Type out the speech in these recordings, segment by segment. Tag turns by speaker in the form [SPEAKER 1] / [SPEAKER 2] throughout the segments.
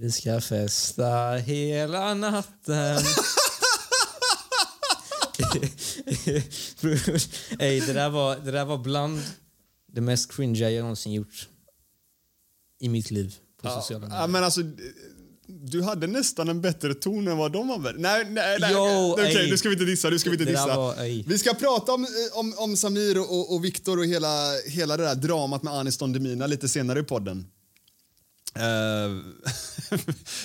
[SPEAKER 1] Vi ska festa hela natten. Ey, det, där var, det där var bland det mest cringe jag någonsin gjort i mitt liv på sociala medier.
[SPEAKER 2] Ja, men alltså, du hade nästan en bättre ton än vad de har. Nej, nej, nej. Okej,
[SPEAKER 1] ej.
[SPEAKER 2] nu ska vi inte dissa. Nu ska vi inte dissa.
[SPEAKER 1] var-
[SPEAKER 2] vi ska prata om, om, om Samir och, och, och Viktor och hela, hela det där dramat med Anis Don Demina lite senare i podden. Eh,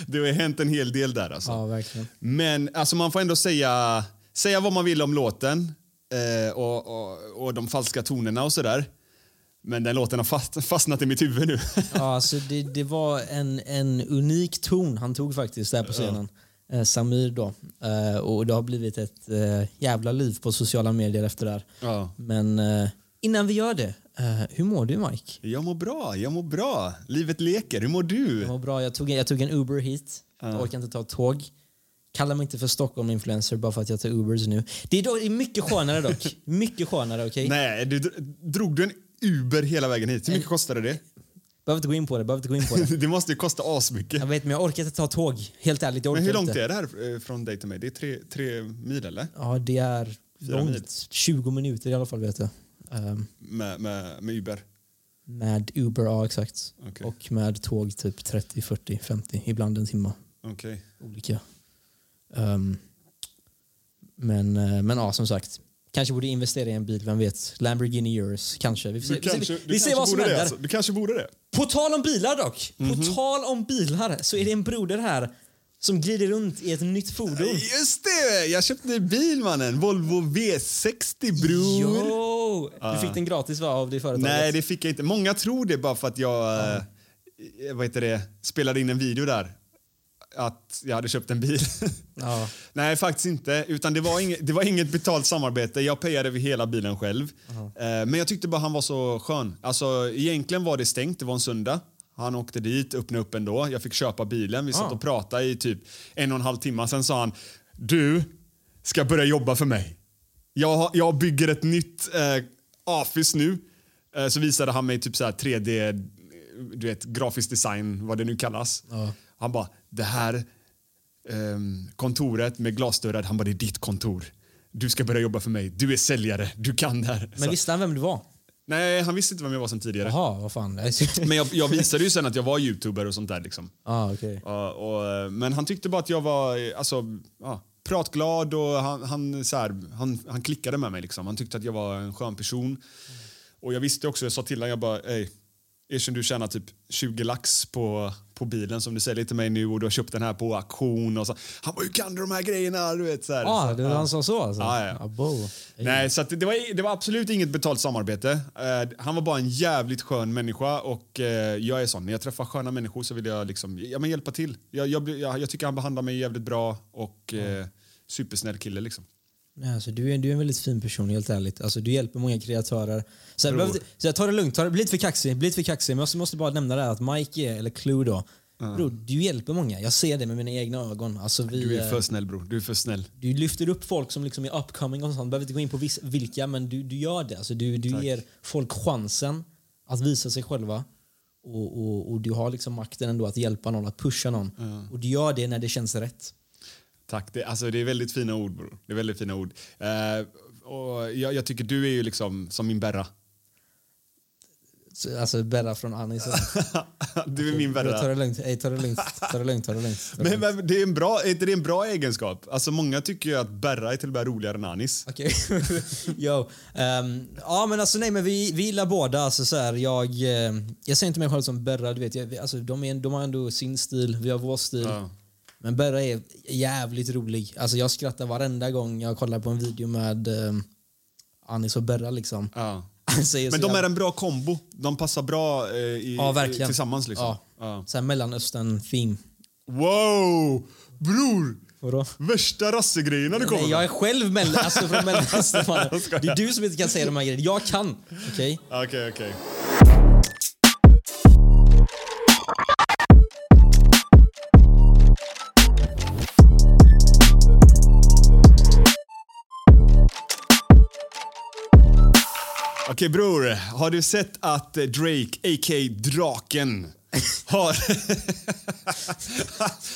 [SPEAKER 2] det har hänt en hel del där alltså.
[SPEAKER 1] Ja.
[SPEAKER 2] Men alltså, man får ändå säga, säga vad man vill om låten eh, och, och, och de falska tonerna och sådär. Men den låten har fast, fastnat i mitt huvud nu.
[SPEAKER 1] Ja, alltså det, det var en, en unik ton han tog faktiskt där på scenen. Eh, Samir då. Eh, och det har blivit ett eh, jävla liv på sociala medier efter det här.
[SPEAKER 2] Ja.
[SPEAKER 1] Men eh, innan vi gör det, eh, hur mår du Mike?
[SPEAKER 2] Jag mår bra, jag mår bra. Livet leker. Hur mår du?
[SPEAKER 1] Jag mår bra. Jag tog, en- jag tog en Uber hit. Jag orkar inte ta tåg. Kallar mig inte för Stockholm-influencer bara för att jag tar Ubers nu. Det är, mycket skönare dock. mycket skönare, okej?
[SPEAKER 2] Nej, du, drog du en Uber hela vägen hit? Hur mycket kostade det?
[SPEAKER 1] Behöver inte gå in på det. Behöver inte gå in på det.
[SPEAKER 2] Det måste ju kosta asmycket.
[SPEAKER 1] Jag vet, men jag orkar inte ta tåg. Helt ärligt,
[SPEAKER 2] Men hur långt
[SPEAKER 1] inte.
[SPEAKER 2] är det här eh, från dig till mig? Det är tre, tre mil eller?
[SPEAKER 1] Ja, det är långt. 20 minuter i alla fall vet jag. Ehm,
[SPEAKER 2] Med, med, med Uber?
[SPEAKER 1] med Uber, ja exakt.
[SPEAKER 2] Okej.
[SPEAKER 1] Och med tåg typ 30, 40, 50. Ibland en timme.
[SPEAKER 2] Okej.
[SPEAKER 1] Olika. Ehm, men, eh, men ja, som sagt. Kanske borde investera i en bil, vem vet? Lamborghini Urus, kanske. Vi, ser-
[SPEAKER 2] kanske,
[SPEAKER 1] vi,
[SPEAKER 2] du
[SPEAKER 1] vi ser vad som händer.
[SPEAKER 2] alltså. Du kanske borde det.
[SPEAKER 1] På tal om bilar dock.
[SPEAKER 2] Mhm.
[SPEAKER 1] På tal om bilar så är det en broder här som glider runt i ett nytt fordon.
[SPEAKER 2] Just det! Jag köpte en bil mannen. Volvo V60 bror.
[SPEAKER 1] Jo! Du fick den gratis va, av det företaget?
[SPEAKER 2] Nej, det fick jag inte. Många tror det bara för att jag eh, vad heter det, spelade in en video där. Att jag hade köpt en bil.
[SPEAKER 1] Ja.
[SPEAKER 2] Nej, faktiskt inte. Utan det var, inget, det var inget betalt samarbete. Jag payade över hela bilen själv. Eh, men jag tyckte bara han var så skön. Alltså, egentligen var det stängt. Det var en söndag. Han åkte dit, öppnade upp ändå. Jag fick köpa bilen. Vi satt och pratade i typ en och en halv timme. Sen sa han, du ska börja jobba för mig. Jag, jag bygger ett nytt eh, office nu. Eh, så visade han mig typ så här 3D, du vet, grafisk design, vad det nu kallas. Han bara, det här ehm, kontoret med glasdörrar, han bara, det är ditt kontor. Du ska börja jobba för mig. Du är säljare. Du kan det här.
[SPEAKER 1] Men visste han vem du var?
[SPEAKER 2] Nej, han visste inte vem jag var sen tidigare.
[SPEAKER 1] Jaha, vad fan.
[SPEAKER 2] Men jag, jag visade ju sen att jag var youtuber och sånt där. Liksom.
[SPEAKER 1] ah, okej.
[SPEAKER 2] Ja, och, eh, men han tyckte bara att jag var eh, alltså, ja, pratglad och han, han, så här, han, han klickade med mig. Liksom. Han tyckte att jag var en skön person. Och jag visste också, jag sa till honom, jag bara, erkänn du tjänar typ 20 lax på, på bilen som du säljer till mig nu och du har köpt den här på auktion. Och så. Han bara, hur kan du de här grejerna? Du vet, så här.
[SPEAKER 1] Ah,
[SPEAKER 2] Så,
[SPEAKER 1] det,
[SPEAKER 2] ja.
[SPEAKER 1] han sa så alltså?
[SPEAKER 2] Ja, ja.
[SPEAKER 1] Abo.
[SPEAKER 2] Nej, så att det, var, det var absolut inget betalt samarbete. Eh, han var bara en jävligt skön människa och eh, jag är sån. När jag träffar sköna människor så vill jag liksom, ja, men hjälpa till. Jag, jag, jag, jag tycker han behandlar mig jävligt bra och eh, supersnäll kille liksom.
[SPEAKER 1] Alltså, du, är, du är en väldigt fin person, helt ärligt. Alltså, du hjälper många kreatörer. Så, jag, behöver, så jag tar det lugnt, ta det, bli lite för kaxig. Bli lite för kaxig. Men jag måste bara nämna det här att Mike är, eller Clue då, Bro, du hjälper många. Jag ser det med mina egna ögon. Alltså, vi,
[SPEAKER 2] Du är
[SPEAKER 1] eh,
[SPEAKER 2] för snäll bror, du är för snäll.
[SPEAKER 1] du lyfter upp folk som liksom är upcoming och sånt. behöver inte gå in på vilka, men du, du gör det. Alltså, du du ger folk chansen att visa sig själva. Och, och, och du har liksom makten ändå att hjälpa någon, att pusha någon. Och du gör det när det känns rätt.
[SPEAKER 2] Tack. Det, alltså, det är väldigt fina ord bror. Det är väldigt fina ord. Eh, och jag, jag tycker du är ju liksom som min Berra.
[SPEAKER 1] Så, alltså Berra från Anis.
[SPEAKER 2] du är min
[SPEAKER 1] Ta
[SPEAKER 2] Berra.
[SPEAKER 1] det lugnt, Ey, ta det lugnt. Ta det lugnt, ta det lugnt. Ta
[SPEAKER 2] Men, men det är, en bra, är det en bra egenskap? Alltså många tycker ju att Berra är till och med roligare än Anis.
[SPEAKER 1] Okej. Yo. ehm, ja men alltså nej men vi, vi gillar båda. Alltså, så här, jag, eh, jag ser inte mig själv som Berra. Du vet, jag, alltså, de, är, de har ändå sin stil, vi har vår stil.
[SPEAKER 2] Ja.
[SPEAKER 1] Men Berra är jävligt rolig. Alltså, jag skrattar varenda gång jag kollar på en video med eh, Anis och Berra. Liksom.
[SPEAKER 2] Ja.
[SPEAKER 1] Säger
[SPEAKER 2] Men de är
[SPEAKER 1] jävla-
[SPEAKER 2] en bra kombo. De passar bra eh, i,
[SPEAKER 1] ja, verkligen.
[SPEAKER 2] tillsammans. Liksom.
[SPEAKER 1] Ja.
[SPEAKER 2] Ja.
[SPEAKER 1] Mellanöstern-theme.
[SPEAKER 2] Wow! Bror!
[SPEAKER 1] Vadå?
[SPEAKER 2] Värsta rassegrejerna du kommer
[SPEAKER 1] Nej, jag är själv mellan, alltså från Mellanöstern. Det är du som inte kan säga de här grejerna. Jag kan. Okej?
[SPEAKER 2] Okej, okej. Okej bror, har du sett att eh, Drake, a.k.a. Draken, har...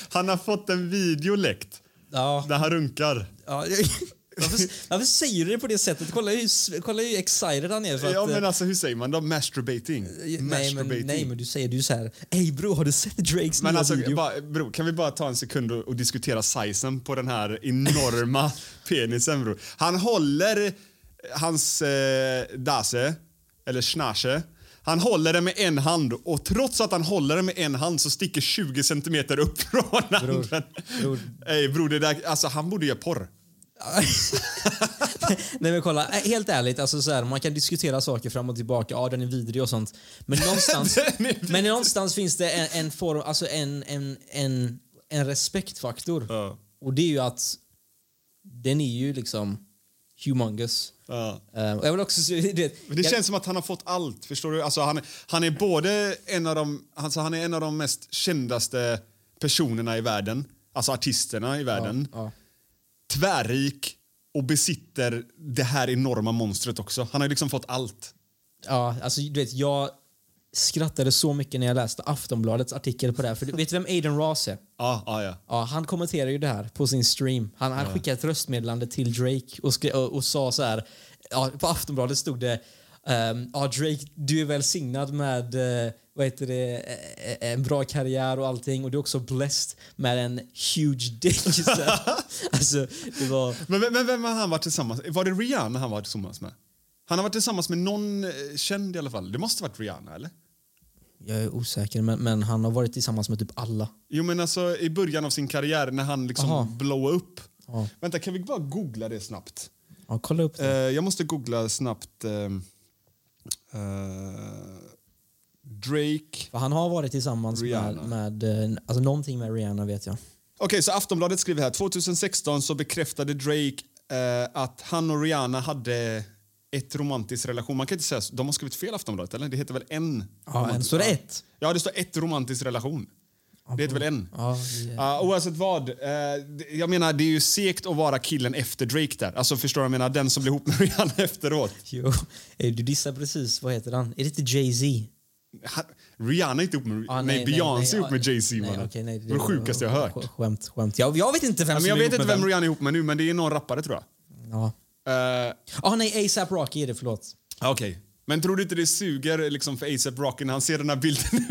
[SPEAKER 2] han har fått en video läckt
[SPEAKER 1] Ja.
[SPEAKER 2] där han runkar.
[SPEAKER 1] Ja, varför, varför säger du det på det sättet? Kolla hur, kolla hur excited han är. För att,
[SPEAKER 2] Ja
[SPEAKER 1] eh,
[SPEAKER 2] men alltså hur säger man då? Masturbating?
[SPEAKER 1] nej, men,
[SPEAKER 2] Masturbating.
[SPEAKER 1] nej, men du säger du så här. Ey bro, har du sett Drakes
[SPEAKER 2] Men
[SPEAKER 1] nya
[SPEAKER 2] alltså,
[SPEAKER 1] video?
[SPEAKER 2] bara, bro, kan vi bara ta en sekund och, och diskutera sizen på den här enorma penisen bro. Han håller hans eh, dase, eller schnasche, han håller den med en hand och trots att han håller den med en hand så sticker 20 centimeter upp från handen.
[SPEAKER 1] bror.
[SPEAKER 2] Ey bror, det där, alltså han borde göra porr.
[SPEAKER 1] Nej men kolla, eh, helt ärligt, alltså så här, man kan diskutera saker fram och tillbaka, ja den är vidrig och sånt. Men någonstans, men någonstans finns det en, en form, alltså en, en, en, en respektfaktor.
[SPEAKER 2] Ja.
[SPEAKER 1] Och det är ju att den är ju liksom humongous.
[SPEAKER 2] Ja.
[SPEAKER 1] Eh, jag vill också vet,
[SPEAKER 2] Men det
[SPEAKER 1] jag,
[SPEAKER 2] känns som att han har fått allt. Förstår du? Alltså, han, han är både en av de, alltså, han är en av de mest kändaste personerna i världen. Alltså artisterna i världen.
[SPEAKER 1] ja.
[SPEAKER 2] Tvärrik och besitter det här enorma monstret också. Han har liksom fått allt.
[SPEAKER 1] Ja, alltså du vet, jag skrattade så mycket när jag läste Aftonbladets artikel på det här. För du vet vem Aiden Ross är?
[SPEAKER 2] Ja, ja, ja.
[SPEAKER 1] Ja, han kommenterar ju det här på sin stream. Han, han skickade ett röstmeddelande till Drake och, skri- och, och sa så här. Ja, på Aftonbladet stod det ehm, ja, Drake, du är välsignad med eh, vad heter det, eh, en bra karriär och allting och du är också blessed med en huge dick. Alltså, det var...
[SPEAKER 2] Men, men, vem har han varit tillsammans Var det Rihanna han var tillsammans med? Han har varit tillsammans med någon eh, känd i alla fall. Det måste varit Rihanna, eller?
[SPEAKER 1] Jag är osäker, men, men han har varit tillsammans med typ alla.
[SPEAKER 2] Jo, men alltså i början av sin karriär när han liksom
[SPEAKER 1] Aha.
[SPEAKER 2] blowade upp.
[SPEAKER 1] Ja.
[SPEAKER 2] Vänta, kan vi bara googla det snabbt?
[SPEAKER 1] Ja, kolla upp
[SPEAKER 2] Eh,
[SPEAKER 1] det.
[SPEAKER 2] jag måste googla snabbt. eh, eh, Drake.
[SPEAKER 1] För han har varit tillsammans med,
[SPEAKER 2] Rihanna.
[SPEAKER 1] med eh, alltså någonting med Rihanna vet jag.
[SPEAKER 2] Okej, så Aftonbladet skriver här. 2016 så bekräftade Drake eh, att han och Rihanna hade ett romantisk relation. Man kan inte säga. De har skrivit fel Aftonbladet, eller? Det heter väl en?
[SPEAKER 1] Ja,
[SPEAKER 2] romantisk-
[SPEAKER 1] en, står det ett?
[SPEAKER 2] Ja, det står ett romantisk relation. Det heter väl en?
[SPEAKER 1] Ja, det-
[SPEAKER 2] Ja, oavsett vad. eh, det- jag menar, det är ju segt att vara killen efter Drake där. Alltså förstår du? Jag menar, den som blir ihop med Rihanna efteråt.
[SPEAKER 1] Jo, eh, du dissar precis, vad heter han? Är det inte Jay-Z?
[SPEAKER 2] Han- Rihanna är inte ihop med...
[SPEAKER 1] Ah,
[SPEAKER 2] nej, Beyoncé är ihop med Jay-Z,
[SPEAKER 1] nej, okej, nej,
[SPEAKER 2] det det sjukaste jag hört.
[SPEAKER 1] sk- Skämt, skämt. Jag, jag vet inte vem
[SPEAKER 2] Ja, men jag vet inte
[SPEAKER 1] med
[SPEAKER 2] vem Rihanna är ihop med nu, men det är någon rappare tror jag.
[SPEAKER 1] Ja.
[SPEAKER 2] Eh,
[SPEAKER 1] Ah, nej, ASAP Rocky är det, förlåt.
[SPEAKER 2] Ja, Okej. Men tror du inte det suger liksom för ASAP Rocky när han ser den här bilden?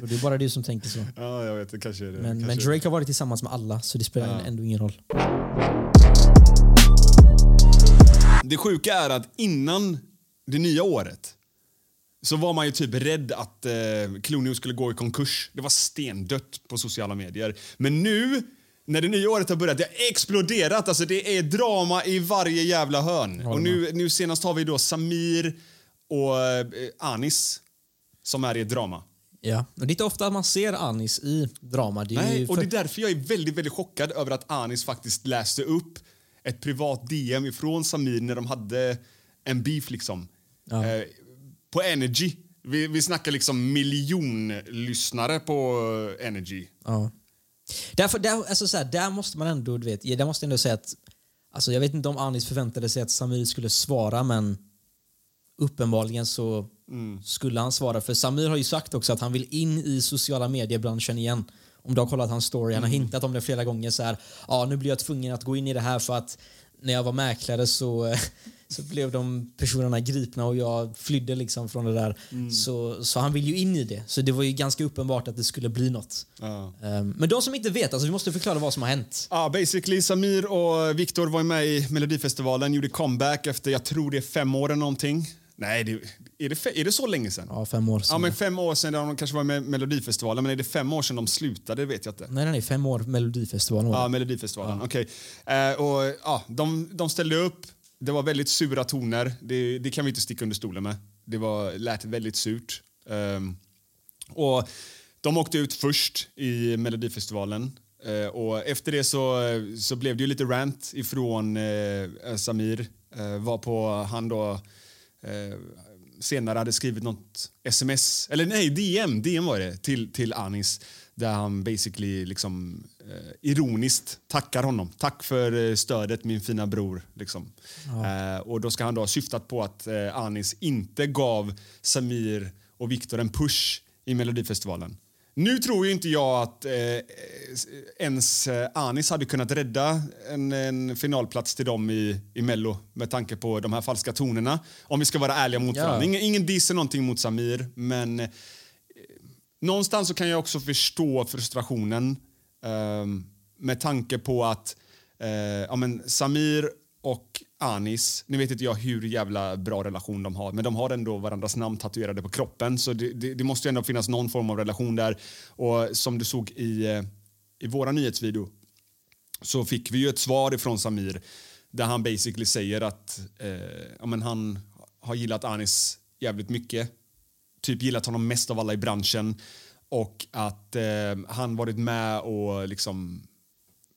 [SPEAKER 1] Det är bara du som tänker så.
[SPEAKER 2] ja, jag vet. Det kanske är det.
[SPEAKER 1] Men,
[SPEAKER 2] kanske
[SPEAKER 1] men. Drake har varit tillsammans med alla, så det spelar
[SPEAKER 2] Ja.
[SPEAKER 1] ändå ingen roll.
[SPEAKER 2] Det sjuka är att innan det nya året så var man ju typ rädd att eh, Clooney skulle gå i konkurs. Det var stendött på sociala medier. Men nu, när det nya året har börjat, det har exploderat. Alltså det är drama i varje jävla hörn. Och nu, nu senast har vi då Samir och eh, Anis som är i ett drama.
[SPEAKER 1] Ja. Och det är inte ofta man ser Anis i drama. Det är
[SPEAKER 2] Nej,
[SPEAKER 1] ju
[SPEAKER 2] och
[SPEAKER 1] för-
[SPEAKER 2] det är därför jag är väldigt, väldigt chockad över att Anis faktiskt läste upp ett privat DM ifrån Samir när de hade en beef liksom.
[SPEAKER 1] Ja.
[SPEAKER 2] Eh, på Energy. Vi, vi snackar liksom miljonlyssnare på Energy.
[SPEAKER 1] Ja. Därför, där, alltså så här, där måste man ändå, du vet, där måste jag ändå säga att Alltså jag vet inte om Anis förväntade sig att Samir skulle svara men uppenbarligen så skulle han svara. För Samir har ju sagt också att han vill in i sociala mediebranschen igen. Om du har kollat hans story, han har hintat om det flera gånger så här. Ja, nu blir jag tvungen att gå in i det här för att när jag var mäklare så, så blev de personerna gripna och jag flydde liksom från det där. Så, så han vill ju in i det. Så det var ju ganska uppenbart att det skulle bli något.
[SPEAKER 2] Ja.
[SPEAKER 1] Ehm, Men de som inte vet, alltså vi måste förklara vad som har hänt.
[SPEAKER 2] Ja, basically Samir och Viktor var med i Melodifestivalen, gjorde comeback efter, jag tror det är fem år eller någonting. Nej, det, är, det, är det så länge sedan?
[SPEAKER 1] Ja, fem år
[SPEAKER 2] Ja,
[SPEAKER 1] sedan.
[SPEAKER 2] men fem år sedan, de kanske var med Melodifestivalen, men är det fem år sedan de slutade? Det vet jag inte.
[SPEAKER 1] Nej, nej, nej, fem år Melodifestivalen
[SPEAKER 2] Ja. Melodifestivalen. Okej. Eh, och, ja, de, de ställde upp. Det var väldigt sura toner. Det, det kan vi inte sticka under stolen med. Det var, lät väldigt surt. Um, och de åkte ut först i Melodifestivalen. Uh, och efter det så, så blev det ju lite rant ifrån eh, uh, Samir. uh, eh, var på han då senare hade skrivit något sms, eller nej, DM, DM var det, till, till Anis där han basically liksom ironiskt tackar honom. Tack för eh, stödet min fina bror. Liksom. Eh, och då ska han då ha syftat på att eh, Anis inte gav Samir och Viktor en push i Melodifestivalen. Nu tror ju inte jag att eh, ens eh, Anis hade kunnat rädda en, en finalplats till dem i, i Mello med tanke på de här falska tonerna. Om vi ska vara ärliga mot
[SPEAKER 1] Ja.
[SPEAKER 2] varandra. Ingen, ingen diss någonting mot Samir, men eh, någonstans så kan jag också förstå frustrationen Ehm, med tanke på att eh, ja, men Samir och Anis, nu vet inte jag hur jävla bra relation de har, men de har ändå varandras namn tatuerade på kroppen så det, det, det måste ju ändå finnas någon form av relation där. Och som du såg i, eh, i våra nyhetsvideo så fick vi ju ett svar ifrån Samir där han basically säger att eh, ja, men han har gillat Anis jävligt mycket. Typ gillat honom mest av alla i branschen. Och att eh, han varit med och liksom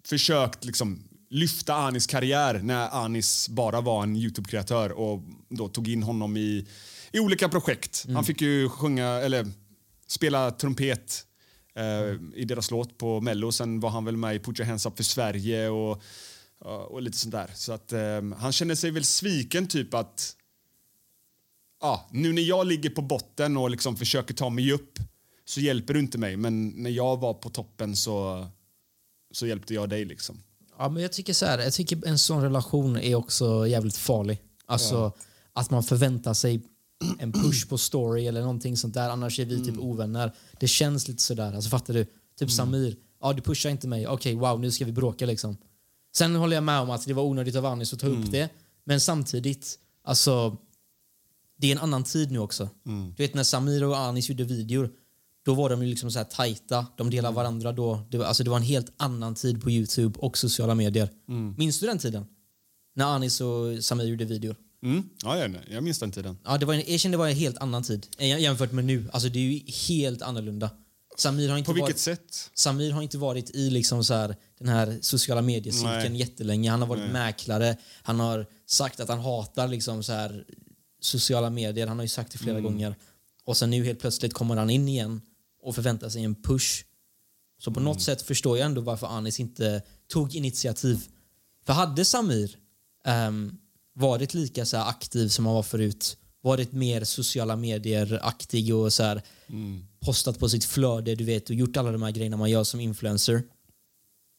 [SPEAKER 2] försökt liksom lyfta Anis karriär när Anis bara var en Youtube-kreatör och då tog in honom i, i olika projekt. Han fick ju sjunga, eller spela trumpet eh, i deras låt på Mello. Sen var han väl med i Put your hands up för Sverige och, och lite sånt där. Så att eh, han känner sig väl sviken typ att ja, nu när jag ligger på botten och liksom försöker ta mig upp så hjälper du inte mig. Men när jag var på toppen så, så hjälpte jag dig. liksom.
[SPEAKER 1] Ja, men jag tycker så här, jag tycker en sån relation är också jävligt farlig. Alltså att man förväntar sig en push på story eller någonting sånt där, annars är vi typ ovänner. Det känns lite sådär, alltså fattar du? Typ Samir, ja du pushar inte mig, okej wow nu ska vi bråka liksom. Sen håller jag med om att det var onödigt av Anis att ta upp det, men samtidigt, alltså det är en annan tid nu också. Du vet när Samir och Anis gjorde videor, då var de ju liksom så här tajta, de delade varandra då. Det var, alltså det var en helt annan tid på Youtube och sociala medier. Minns du den tiden? När Anis och Samir gjorde videor.
[SPEAKER 2] Mm. Ja, jag, jag minns den tiden.
[SPEAKER 1] Ja, det var en, jag kände det var en helt annan tid jämfört med nu. Alltså det är ju helt annorlunda. Samir har inte
[SPEAKER 2] På vilket
[SPEAKER 1] varit,
[SPEAKER 2] sätt?
[SPEAKER 1] Samir har inte varit i liksom så här, den här sociala mediecirkeln jättelänge. Han har varit
[SPEAKER 2] Nej.
[SPEAKER 1] mäklare. Han har sagt att han hatar liksom så här, sociala medier. Han har ju sagt det flera
[SPEAKER 2] Mm.
[SPEAKER 1] gånger. Och sen nu helt plötsligt kommer han in igen och förväntar sig en push. Så på
[SPEAKER 2] Mm.
[SPEAKER 1] något sätt förstår jag ändå varför Anis inte tog initiativ. För hade Samir ehm, varit lika så aktiv som han var förut, varit mer sociala medier-aktig och så här,
[SPEAKER 2] Mm.
[SPEAKER 1] postat på sitt flöde du vet, och gjort alla de här grejerna man gör som influencer,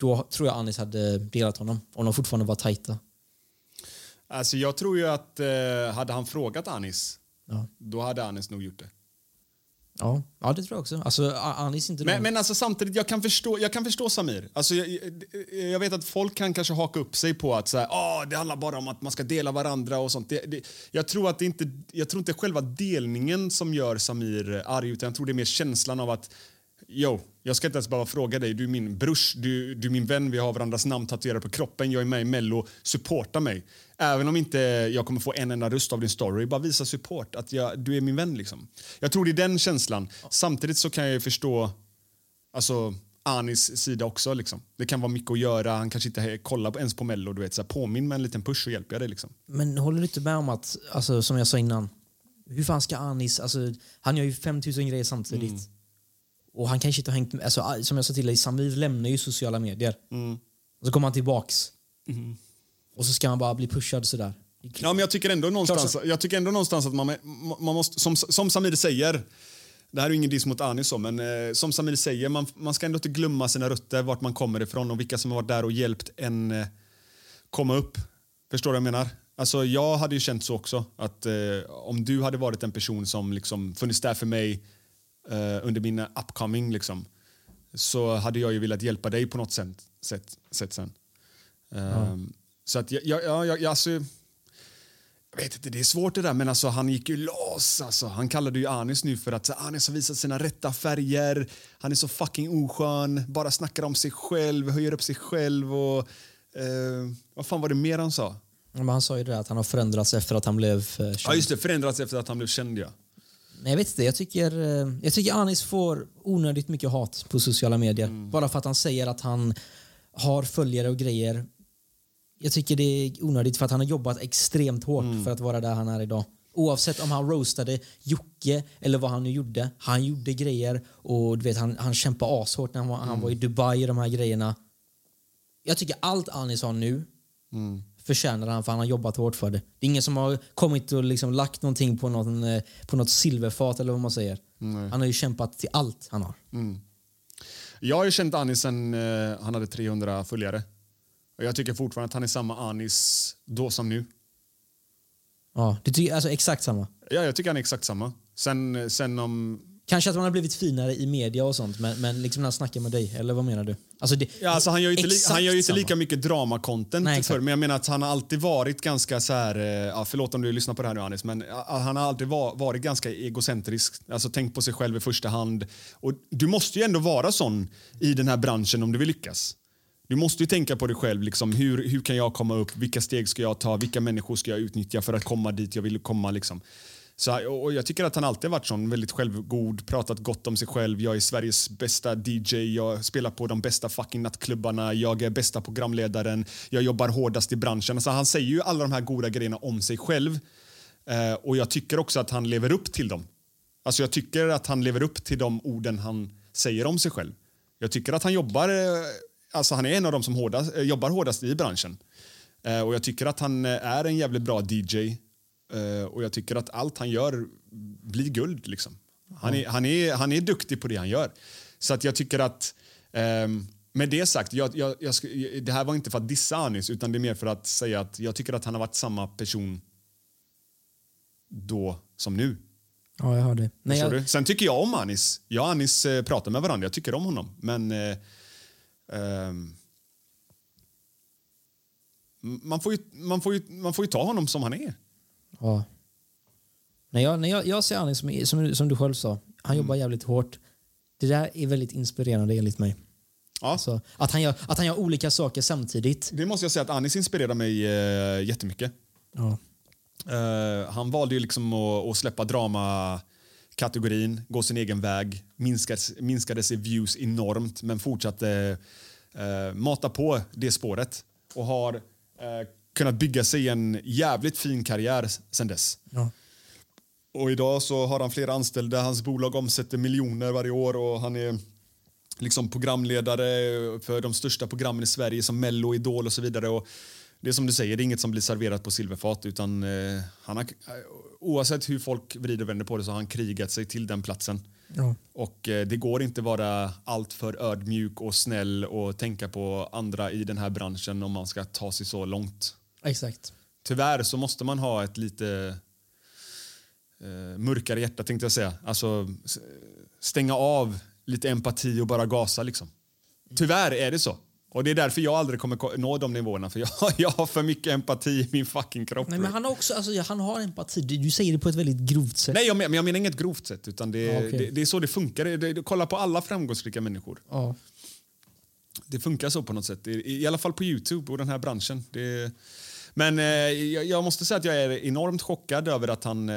[SPEAKER 1] då tror jag Anis hade delat honom om de fortfarande var tajta.
[SPEAKER 2] Alltså, jag tror ju att eh, hade han frågat Anis,
[SPEAKER 1] Ja.
[SPEAKER 2] då hade Anis nog gjort det.
[SPEAKER 1] Ja, ja det tror jag också. Alltså, Anis inte
[SPEAKER 2] Men,
[SPEAKER 1] någon...
[SPEAKER 2] men alltså, samtidigt, jag kan förstå, jag kan förstå Samir. Alltså, jag, jag- vet att folk kan kanske haka upp sig på att så här, "Ah, det handlar bara om att man ska dela varandra och sånt. Det, det, jag, tror att det inte, jag tror inte själva delningen som gör Samir arg, utan jag tror det är mer känslan av att Jo, jag ska inte ens behöva fråga dig. Du är min brors, du, du är min vän, vi har varandras namn tatuerade på kroppen. Jag är med i Mello, supporta mig. Även om inte jag kommer få en enda röst av din story, bara visa support. Att jag, du är min vän liksom. Jag tror det är den känslan. Samtidigt så kan jag förstå alltså, Anis sida också. Liksom. Det kan vara mycket att göra, han kanske inte kollar ens på Mello. Du vet, så här, påminn med en liten push så hjälper jag dig. Liksom.
[SPEAKER 1] Men håller du inte med om att, alltså, som jag sa innan, hur fan ska Anis, alltså, han gör ju 5000 grejer samtidigt. Och han kanske inte har hängt med, alltså, som jag sa till dig, Samir lämnar ju sociala medier. Och så kommer han tillbaks. Och så ska han bara bli pushad sådär.
[SPEAKER 2] Ja, men jag tycker ändå någonstans, jag tycker ändå någonstans att man, man måste, som, som Samir säger, det här är ingen diss mot Anis men eh, som Samir säger, man, man ska ändå inte glömma sina rötter, vart man kommer ifrån och vilka som har varit där och hjälpt en eh, komma upp. Förstår du vad jag menar? Alltså, jag hade ju känt så också, att eh, om du hade varit en person som liksom funnits där för mig eh, under min upcoming liksom, så hade jag ju velat hjälpa dig på något sätt, sätt, sätt sen. Ehm, Så att jag, jag, jag, jag, alltså, jag vet inte, det är svårt det där, men alltså, han gick ju loss. Alltså. Han kallade ju Anis nu för att så, Anis har visat sina rätta färger. Han är så fucking oskön, bara snackar om sig själv, höjer upp sig själv och... Eh, vad fan var det mer han sa?
[SPEAKER 1] Men han sa ju det att han har förändrats efter att han blev eh, känd.
[SPEAKER 2] Ja, just det, förändrats efter att han blev känd, ja.
[SPEAKER 1] Nej, jag vet inte. Jag tycker, eh, jag tycker Anis får onödigt mycket hat på sociala medier. Bara för att han säger att han har följare och grejer. Jag tycker det är onödigt för att han har jobbat extremt hårt för att vara där han är idag. Oavsett om han roastade Jocke eller vad han nu gjorde. Han gjorde grejer och du vet, han, han kämpade ashårt när han var, han var i Dubai och de här grejerna. Jag tycker allt Anis har nu förtjänar han för han har jobbat hårt för det. Det är ingen som har kommit och liksom lagt någonting på, någon, eh, på något silverfat eller vad man säger. Han har ju kämpat till allt han har.
[SPEAKER 2] Jag har ju känt Anis sen eh, han hade 300 följare. Och jag tycker fortfarande att han är samma Anis då som nu.
[SPEAKER 1] Ja, det tycker, alltså exakt samma.
[SPEAKER 2] Ja, jag tycker han är exakt samma. Sen, sen om...
[SPEAKER 1] Kanske att man har blivit finare i media och sånt, men, men liksom när han snackar med dig, eller vad menar du? Alltså det,
[SPEAKER 2] Ja, alltså han gör ju inte, li, han gör inte
[SPEAKER 1] samma.
[SPEAKER 2] lika mycket dramacontent
[SPEAKER 1] Nej, exakt.
[SPEAKER 2] för, men jag menar att han har alltid varit ganska så här, eh, ja, förlåt om du lyssnar på det här nu Anis, men han har alltid va- varit ganska egocentrisk, alltså tänk på sig själv i första hand. Och du måste ju ändå vara sån i den här branschen om du vill lyckas. Du måste ju tänka på dig själv, liksom, hur, hur kan jag komma upp, vilka steg ska jag ta, vilka människor ska jag utnyttja för att komma dit jag vill komma. Liksom. Så, och jag tycker att han alltid varit sån, väldigt självgod, pratat gott om sig själv. Jag är Sveriges bästa DJ, jag spelar på de bästa fucking nattklubbarna, jag är bästa programledaren, jag jobbar hårdast i branschen. Alltså, han säger ju alla de här goda grejerna om sig själv. Eh, och jag tycker också att han lever upp till dem. Alltså jag tycker att han lever upp till de orden han säger om sig själv. Jag tycker att han jobbar, eh, alltså han är en av de som hårdast, eh, jobbar hårdast i branschen. Eh, och jag tycker att han eh, är en jävligt bra DJ. Eh, och jag tycker att allt han gör blir guld liksom. Han är, han är, han är duktig på det han gör. Så att jag tycker att ehm, med det sagt, jag, jag, jag, det här var inte för att dissa Anis utan det är mer för att säga att jag tycker att han har varit samma person då som nu.
[SPEAKER 1] Ja, jag hör det. Nej, jag?
[SPEAKER 2] Sen tycker jag om Anis. Jag och Anis eh, pratar med varandra. Jag tycker om honom. Men... Eh, ehm, man, får ju, man, får ju, man får ju ta honom som han är.
[SPEAKER 1] ja. Nej, jag, nej, jag, jag ser Anis som, som, som du själv sa. Han jobbar jävligt hårt. Det där är väldigt inspirerande enligt mig.
[SPEAKER 2] Ja,
[SPEAKER 1] Alltså, att, han gör, att han gör olika saker samtidigt.
[SPEAKER 2] Det måste jag säga att Anis inspirerar mig eh, jättemycket.
[SPEAKER 1] Ja.
[SPEAKER 2] Eh, han valde ju liksom att, att släppa drama-kategorin, gå sin egen väg, minskades, minskades i views enormt men fortsatte eh, mata på det spåret och har eh, kunnat bygga sig en jävligt fin karriär sen dess.
[SPEAKER 1] Ja.
[SPEAKER 2] Och idag så har han flera anställda, hans bolag omsätter miljoner varje år och han är liksom programledare för de största programmen i Sverige som Mello, Idol och så vidare. Och det är som du säger, det är inget som blir serverat på silverfat utan eh, han har, oavsett hur folk vrider och vänder på det så har han krigat sig till den platsen.
[SPEAKER 1] Ja.
[SPEAKER 2] Och eh, det går inte vara allt för ödmjuk och snäll och tänka på andra i den här branschen om man ska ta sig så långt.
[SPEAKER 1] Exakt.
[SPEAKER 2] Tyvärr så måste man ha ett lite eh, mörkare hjärta tänkte jag säga. Alltså stänga av lite empati och bara gasa liksom. Tyvärr är det så. Och det är därför jag aldrig kommer ko- nå de nivåerna för jag, jag har för mycket empati i min fucking kropp.
[SPEAKER 1] Nej, men han har också alltså, han har empati. Du, du säger det på ett väldigt grovt sätt.
[SPEAKER 2] Nej, jag men, jag menar inget grovt sätt utan det,
[SPEAKER 1] Ja, okej.
[SPEAKER 2] det, det är så det funkar. Det, det, kolla på alla framgångsrika människor.
[SPEAKER 1] Ja.
[SPEAKER 2] Det funkar så på något sätt. I, i alla fall på Youtube och den här branschen. Men eh, jag, jag måste säga att jag är enormt chockad över att han eh,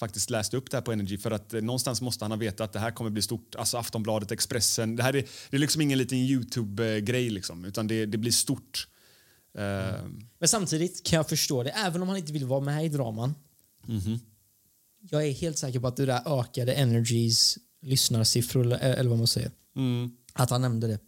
[SPEAKER 2] faktiskt läste upp det här på Energy. För att eh, någonstans måste han ha vetat att det här kommer bli stort. Alltså Aftonbladet, Expressen. Det här är, det är liksom ingen liten Youtube-grej liksom, utan det, det blir stort. Eh,
[SPEAKER 1] Men samtidigt kan jag förstå det, även om han inte vill vara med i draman.
[SPEAKER 2] Mhm.
[SPEAKER 1] jag är helt säker på att det där ökade Energies lyssnarsiffror, eller, vad man säger. Att han nämnde det.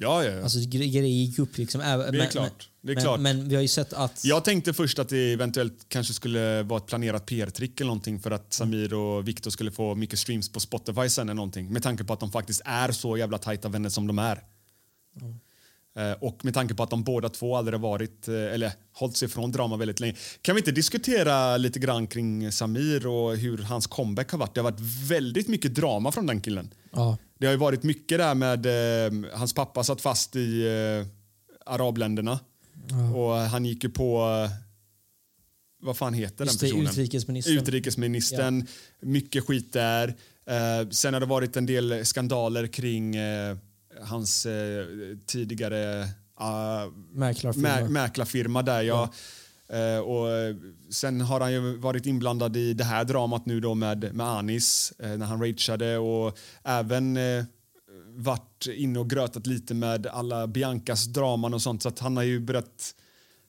[SPEAKER 2] Ja, ja, ja.
[SPEAKER 1] Alltså gre- grejer gick upp liksom.
[SPEAKER 2] Det är
[SPEAKER 1] men,
[SPEAKER 2] klart. Det är
[SPEAKER 1] men,
[SPEAKER 2] klart.
[SPEAKER 1] Men vi har ju sett att...
[SPEAKER 2] Jag tänkte först att det eventuellt kanske skulle vara ett planerat PR-trick eller någonting för att Samir och Viktor skulle få mycket streams på Spotify sen eller någonting. Med tanke på att de faktiskt är så jävla tajta vänner som de är. Eh, Och med tanke på att de båda två aldrig varit, eh, eller hållit sig från drama väldigt länge. Kan vi inte diskutera lite grann kring Samir och hur hans comeback har varit? Det har varit väldigt mycket drama från den killen.
[SPEAKER 1] Ja.
[SPEAKER 2] Det har ju varit mycket där med eh, hans pappa satt fast i eh, arabländerna. Och han gick ju på eh, vad fan heter
[SPEAKER 1] Just
[SPEAKER 2] den personen?
[SPEAKER 1] utrikesministern.
[SPEAKER 2] Utrikesministern. Mycket skit där. Eh, sen har det varit en del skandaler kring eh, hans eh, tidigare uh,
[SPEAKER 1] Mäklarfirma.
[SPEAKER 2] mä, mäklarfirma där ja. Eh, och sen har han ju varit inblandad i det här dramat nu då med, med Anis eh, när han rageade och även eh, varit inne och grötat lite med alla Biancas draman och sånt så att han har ju börjat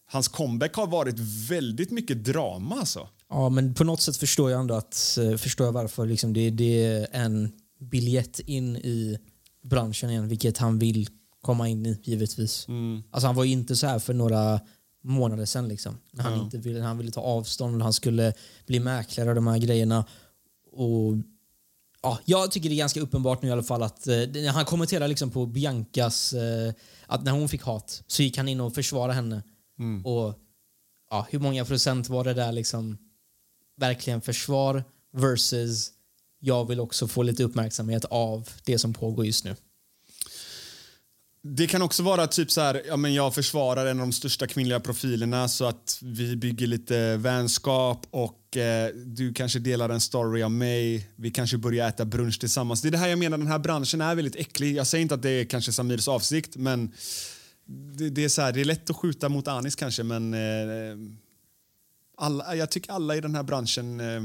[SPEAKER 2] Hans comeback har varit väldigt mycket drama alltså.
[SPEAKER 1] Ja, men på något sätt förstår jag ändå att, förstår jag varför liksom det, det är en biljett in i branschen igen, vilket han vill komma in i givetvis. Alltså han var ju inte så här för några månader sedan liksom. När han, inte ville, han ville ta avstånd, han skulle bli mäklare och de här grejerna. Och ja, jag tycker det är ganska uppenbart nu i alla fall att eh, han kommenterar liksom på Biancas, eh, att när hon fick hat så gick han in och försvarade henne. Och ja, hur många procent var det där liksom verkligen försvar versus jag vill också få lite uppmärksamhet av det som pågår just nu.
[SPEAKER 2] Det kan också vara typ så här, ja men jag försvarar en av de största kvinnliga profilerna så att vi bygger lite vänskap och eh, du kanske delar en story av mig. Vi kanske börjar äta brunch tillsammans. Det är det här jag menar, den här branschen är väldigt äcklig. Jag säger inte att det är kanske Samirs avsikt men det, det är så här, det är lätt att skjuta mot Anis kanske men eh, alla, jag tycker alla i den här branschen eh,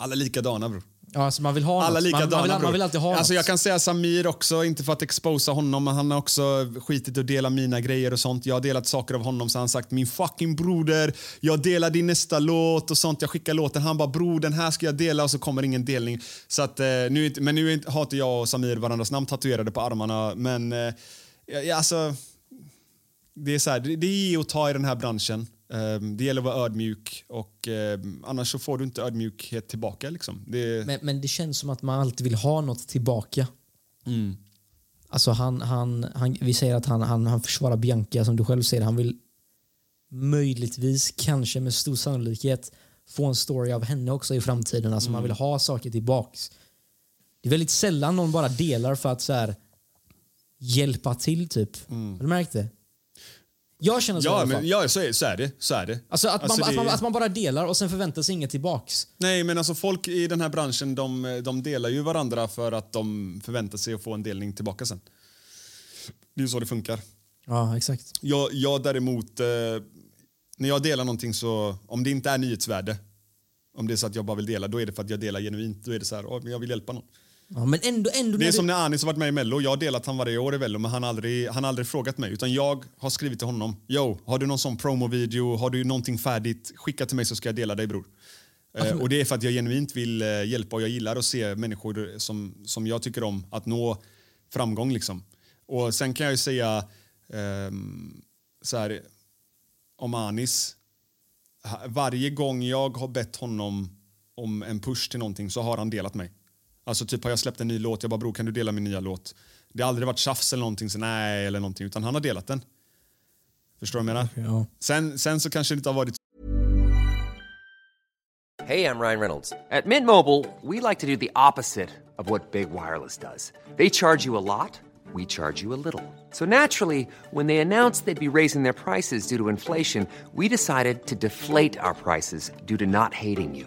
[SPEAKER 2] alla likadana bror.
[SPEAKER 1] Ja, alltså man vill ha
[SPEAKER 2] Alla
[SPEAKER 1] något.
[SPEAKER 2] likadana
[SPEAKER 1] man, man, vill, man vill alltid ha
[SPEAKER 2] alltså,
[SPEAKER 1] något.
[SPEAKER 2] Jag kan säga Samir också, inte för att exposa honom, men han har också skitit att dela mina grejer och sånt. Jag har delat saker av honom så han har sagt min fucking broder, jag delar din nästa låt och sånt. Jag skickar låten, han bara bror den här ska jag dela och så kommer ingen delning. Så att, eh, nu, men nu har inte jag och Samir varandras namn tatuerade på armarna, men eh, ja, alltså det är så här, det, det är ge och ta i den här branschen. Ehm, det gäller att vara ödmjuk och ehm, annars så får du inte ödmjukhet tillbaka. Liksom. Det,
[SPEAKER 1] Men, men det känns som att man alltid vill ha något tillbaka.
[SPEAKER 2] Mm.
[SPEAKER 1] Alltså han, han, han, vi säger att han, han, han försvarar Bianca som du själv säger. Han vill möjligtvis, kanske med stor sannolikhet få en story av henne också i framtiden. Alltså
[SPEAKER 2] Mm.
[SPEAKER 1] man vill ha saker tillbaks. Det är väldigt sällan någon bara delar för att så här, hjälpa till typ. Har du märkt det? Jag känner så i
[SPEAKER 2] ja,
[SPEAKER 1] alla fall.
[SPEAKER 2] men, ja så, är, så är det. Så är det.
[SPEAKER 1] Alltså att,
[SPEAKER 2] Alltså,
[SPEAKER 1] man, att,
[SPEAKER 2] det-
[SPEAKER 1] man, att man bara delar och sen förväntar sig inget tillbaks.
[SPEAKER 2] Nej, men alltså folk i den här branschen de, de delar ju varandra för att de förväntar sig att få en delning tillbaka sen. Det är ju så det funkar.
[SPEAKER 1] Ja, exakt.
[SPEAKER 2] Jag, jag däremot, eh, när jag delar någonting så, om det inte är nyhetsvärde, om det är så att jag bara vill dela, då är det för att jag delar genuint. Då är det så här, "Åh, men jag vill hjälpa någon.
[SPEAKER 1] Ja, men ändå, ändå
[SPEAKER 2] Det är
[SPEAKER 1] när
[SPEAKER 2] som
[SPEAKER 1] du,
[SPEAKER 2] när Anis har varit med i Mello. Jag har delat han varje år i Mello, men han har aldrig, han har aldrig frågat mig. Utan jag har skrivit till honom. Yo, har du någon sån promovideo? Har du någonting färdigt? Skicka till mig så ska jag dela dig bror. Eh, och det är för att jag genuint vill eh, hjälpa och jag gillar att se människor som, som jag tycker om att nå framgång liksom. Och sen kan jag ju säga ehm, så här om Anis. Varje gång jag har bett honom om en push till någonting så har han delat mig. Alltså typ har jag släppt en ny låt, jag bara bror kan du dela min nya låt? Det har aldrig varit tjafs eller någonting, så nej eller någonting, utan han har delat den. Förstår du vad jag menar?
[SPEAKER 1] Ja.
[SPEAKER 2] Sen, sen så kanske det inte har varit
[SPEAKER 3] Hey, I'm Ryan Reynolds. At Mint Mobile, we like to do the opposite of what Big Wireless does. They charge you a lot, we charge you a little. So naturally, when they announced they'd be raising their prices due to inflation, we decided to deflate our prices due to not hating you.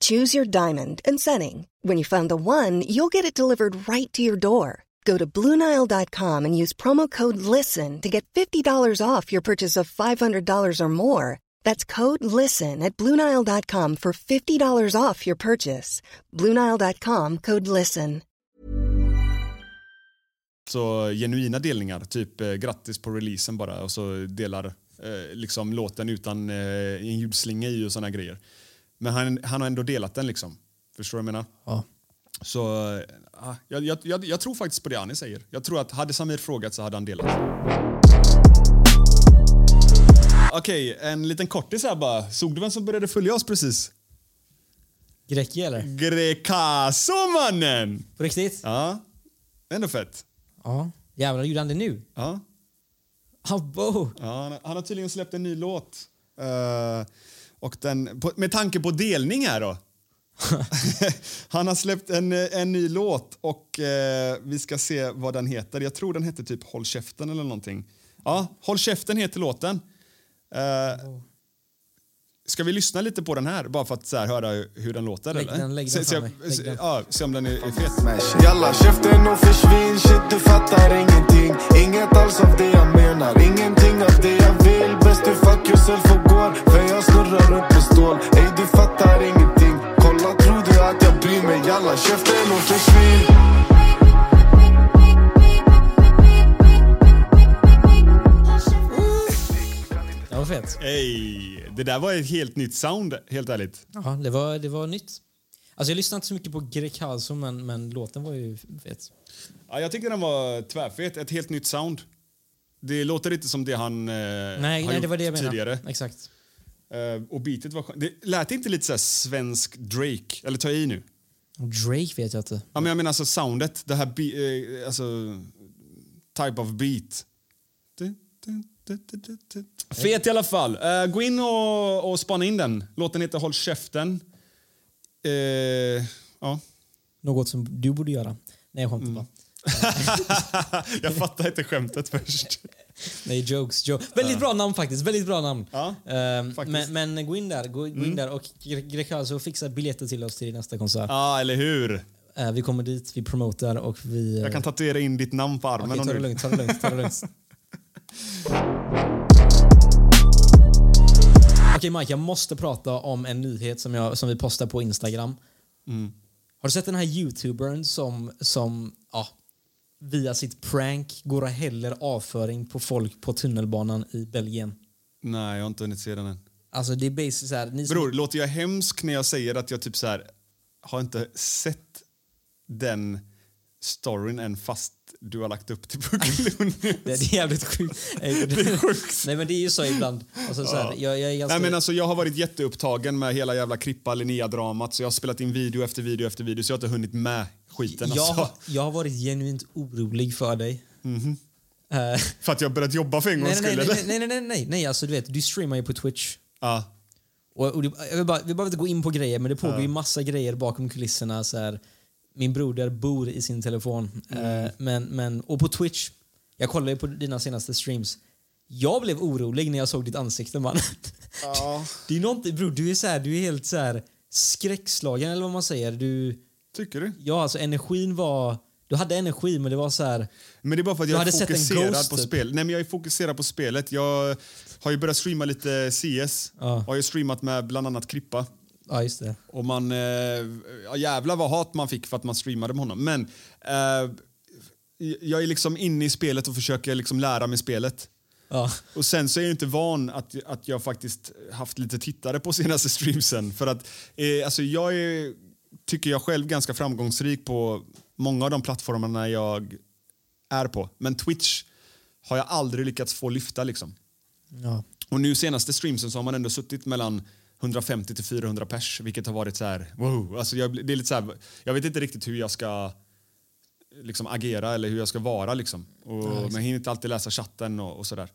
[SPEAKER 4] Choose your diamond and setting. When you find the one, you'll get it delivered right to your door. Go to BlueNile.com and use promo code LISTEN to get $50 off your purchase of $500 or more. That's code LISTEN at BlueNile.com for $50 off your purchase. BlueNile.com code LISTEN.
[SPEAKER 2] Så genuina delningar, typ eh, grattis på releasen bara och så delar eh, liksom låten utan eh, en ljudslinga i och såna grejer. Men han, han har ändå delat den liksom. Förstår du vad jag menar?
[SPEAKER 1] Ja.
[SPEAKER 2] Så ah, jag, jag, jag, jag tror faktiskt på det Annie säger. Jag tror att hade Samir frågat så hade han delat. Okej, en liten kortis här bara. Såg du vem som började följa oss precis?
[SPEAKER 1] Grekki eller?
[SPEAKER 2] Grekaso mannen!
[SPEAKER 1] På riktigt?
[SPEAKER 2] Ja, ändå fett.
[SPEAKER 1] Ja. Jävlar, gjorde han det nu?
[SPEAKER 2] Ja.
[SPEAKER 1] Abo!
[SPEAKER 2] Ja, han, har- han har tydligen släppt en ny låt. Eh, och den, med tanke på delning här då. han har släppt en, en ny låt och eh, vi ska se vad den heter. Jag tror den heter typ Håll käften eller någonting. Ja, Håll käften heter låten. Eh, Ska vi lyssna lite på den här bara för att så här, höra hur den låter?
[SPEAKER 1] Lägg den- lägg den
[SPEAKER 2] se, se,
[SPEAKER 1] fram mig. Lägg
[SPEAKER 2] se,
[SPEAKER 1] den.
[SPEAKER 2] ja, se om den är, är fet.
[SPEAKER 5] Jalla käften och försvinn, shit du fattar ingenting Inget alls av det jag menar, ingenting av det
[SPEAKER 2] där var ett helt nytt sound, helt ärligt.
[SPEAKER 1] Ja, det var, det var nytt. Alltså jag lyssnade inte så mycket på Grekazo men, men låten var ju fet.
[SPEAKER 2] Ja, jag tycker den var tvärfet. Ett helt nytt sound. Det låter inte som det han eh,
[SPEAKER 1] Nej,
[SPEAKER 2] har
[SPEAKER 1] nej det var det jag
[SPEAKER 2] tidigare.
[SPEAKER 1] Exakt.
[SPEAKER 2] Eh, och beatet var skönt. Det lät inte lite så svensk Drake? Eller tar jag i nu?
[SPEAKER 1] Drake vet jag inte.
[SPEAKER 2] Ja, men jag menar alltså soundet. Det här be- eh, alltså, type of beat. Du, du. Fet i alla fall. Eh, gå in och, och spana in den. Låten heter Håll käften. Eh, ja.
[SPEAKER 1] Något som du borde göra. Nej, jag
[SPEAKER 2] Mm.
[SPEAKER 1] skämtar bara.
[SPEAKER 2] jag fattar inte skämtet först.
[SPEAKER 1] Nej, jokes. Jo Väldigt bra namn faktiskt. Väldigt bra namn.
[SPEAKER 2] Ja, faktiskt.
[SPEAKER 1] men, men gå in där. Gå, gå
[SPEAKER 2] Mm.
[SPEAKER 1] in där och Gre- Grekazo fixar biljetter till oss till nästa konsert.
[SPEAKER 2] Ja, eller hur?
[SPEAKER 1] Eh, vi kommer dit, vi promotar och vi... eh,
[SPEAKER 2] Jag kan tatuera in ditt namn på armen om
[SPEAKER 1] ta det lugnt, ta det lugnt, ta det lugnt. Okej Mike, jag måste prata om en nyhet som, jag, som vi postar på Instagram.
[SPEAKER 2] Mm.
[SPEAKER 1] Har du sett den här youtubern som, som ja, via sitt prank går och häller avföring på folk på tunnelbanan i Belgien?
[SPEAKER 2] Nej, jag har inte hunnit se den än.
[SPEAKER 1] Alltså det är basically så här, ni som-
[SPEAKER 2] Bror, låter jag hemsk när jag säger att jag typ så här har inte sett den storyn än fast du har lagt upp till Brooklyn
[SPEAKER 1] Det är jävligt sjukt. Nej,
[SPEAKER 2] Det är sjukt.
[SPEAKER 1] Nej men det är ju så ibland. Alltså, så här,
[SPEAKER 2] Ja.
[SPEAKER 1] jag, jag är ganska...
[SPEAKER 2] Nej, men alltså, jag har varit jätteupptagen med hela jävla Krippa Linnea-dramat så jag har spelat in video efter video efter video så jag har inte hunnit med skiten.
[SPEAKER 1] jag,
[SPEAKER 2] Alltså.
[SPEAKER 1] har- jag har varit genuint orolig för dig.
[SPEAKER 2] Mhm.
[SPEAKER 1] Eh,
[SPEAKER 2] För att jag börjat jobba för en gångs
[SPEAKER 1] nej, nej,
[SPEAKER 2] skull,
[SPEAKER 1] nej,
[SPEAKER 2] eller?
[SPEAKER 1] nej, nej, nej, nej, nej, alltså du vet, du streamar ju på Twitch.
[SPEAKER 2] Ja.
[SPEAKER 1] Och, och det, jag vill bara, vi behöver inte gå in på grejer, men det pågår
[SPEAKER 2] Ja.
[SPEAKER 1] ju massa grejer bakom kulisserna. Så här, min broder bor i sin telefon.
[SPEAKER 2] Mm.
[SPEAKER 1] Eh, men, men, och på Twitch, jag kollade på dina senaste streams. Jag blev orolig när jag såg ditt ansikte man.
[SPEAKER 2] Ja.
[SPEAKER 1] Det är någonting, bror, du är så här, du är helt så här skräckslagen eller vad man säger. Du,
[SPEAKER 2] Tycker du?
[SPEAKER 1] Ja, alltså energin var... Du hade energi men det var så här...
[SPEAKER 2] Men det är bara för att jag är fokuserad på
[SPEAKER 1] typ.
[SPEAKER 2] spel. Nej, men jag är fokuserad på spelet. Jag har ju börjat streama lite CS.
[SPEAKER 1] Ja.
[SPEAKER 2] Har ju streamat med bland annat Krippa.
[SPEAKER 1] Ja, just det.
[SPEAKER 2] Och man... Eh, ja, jävlar vad hat man fick för att man streamade med honom. Men eh, jag är liksom inne i spelet och försöker liksom lära mig spelet.
[SPEAKER 1] Ja.
[SPEAKER 2] Och sen så är jag inte van att, att jag faktiskt haft lite tittare på senaste streamsen. För att eh, alltså jag är, tycker jag själv, ganska framgångsrik på många av de plattformarna jag är på. Men Twitch har jag aldrig lyckats få lyfta liksom.
[SPEAKER 1] Ja.
[SPEAKER 2] Och nu senaste streamsen så har man ändå suttit mellan 150 till 400 pers, vilket har varit så här, wow. Alltså jag, det är lite så här, jag vet inte riktigt hur jag ska liksom agera eller hur jag ska vara liksom. Och,
[SPEAKER 1] Ja, exakt.
[SPEAKER 2] men jag hinner inte alltid läsa chatten och, och sådär.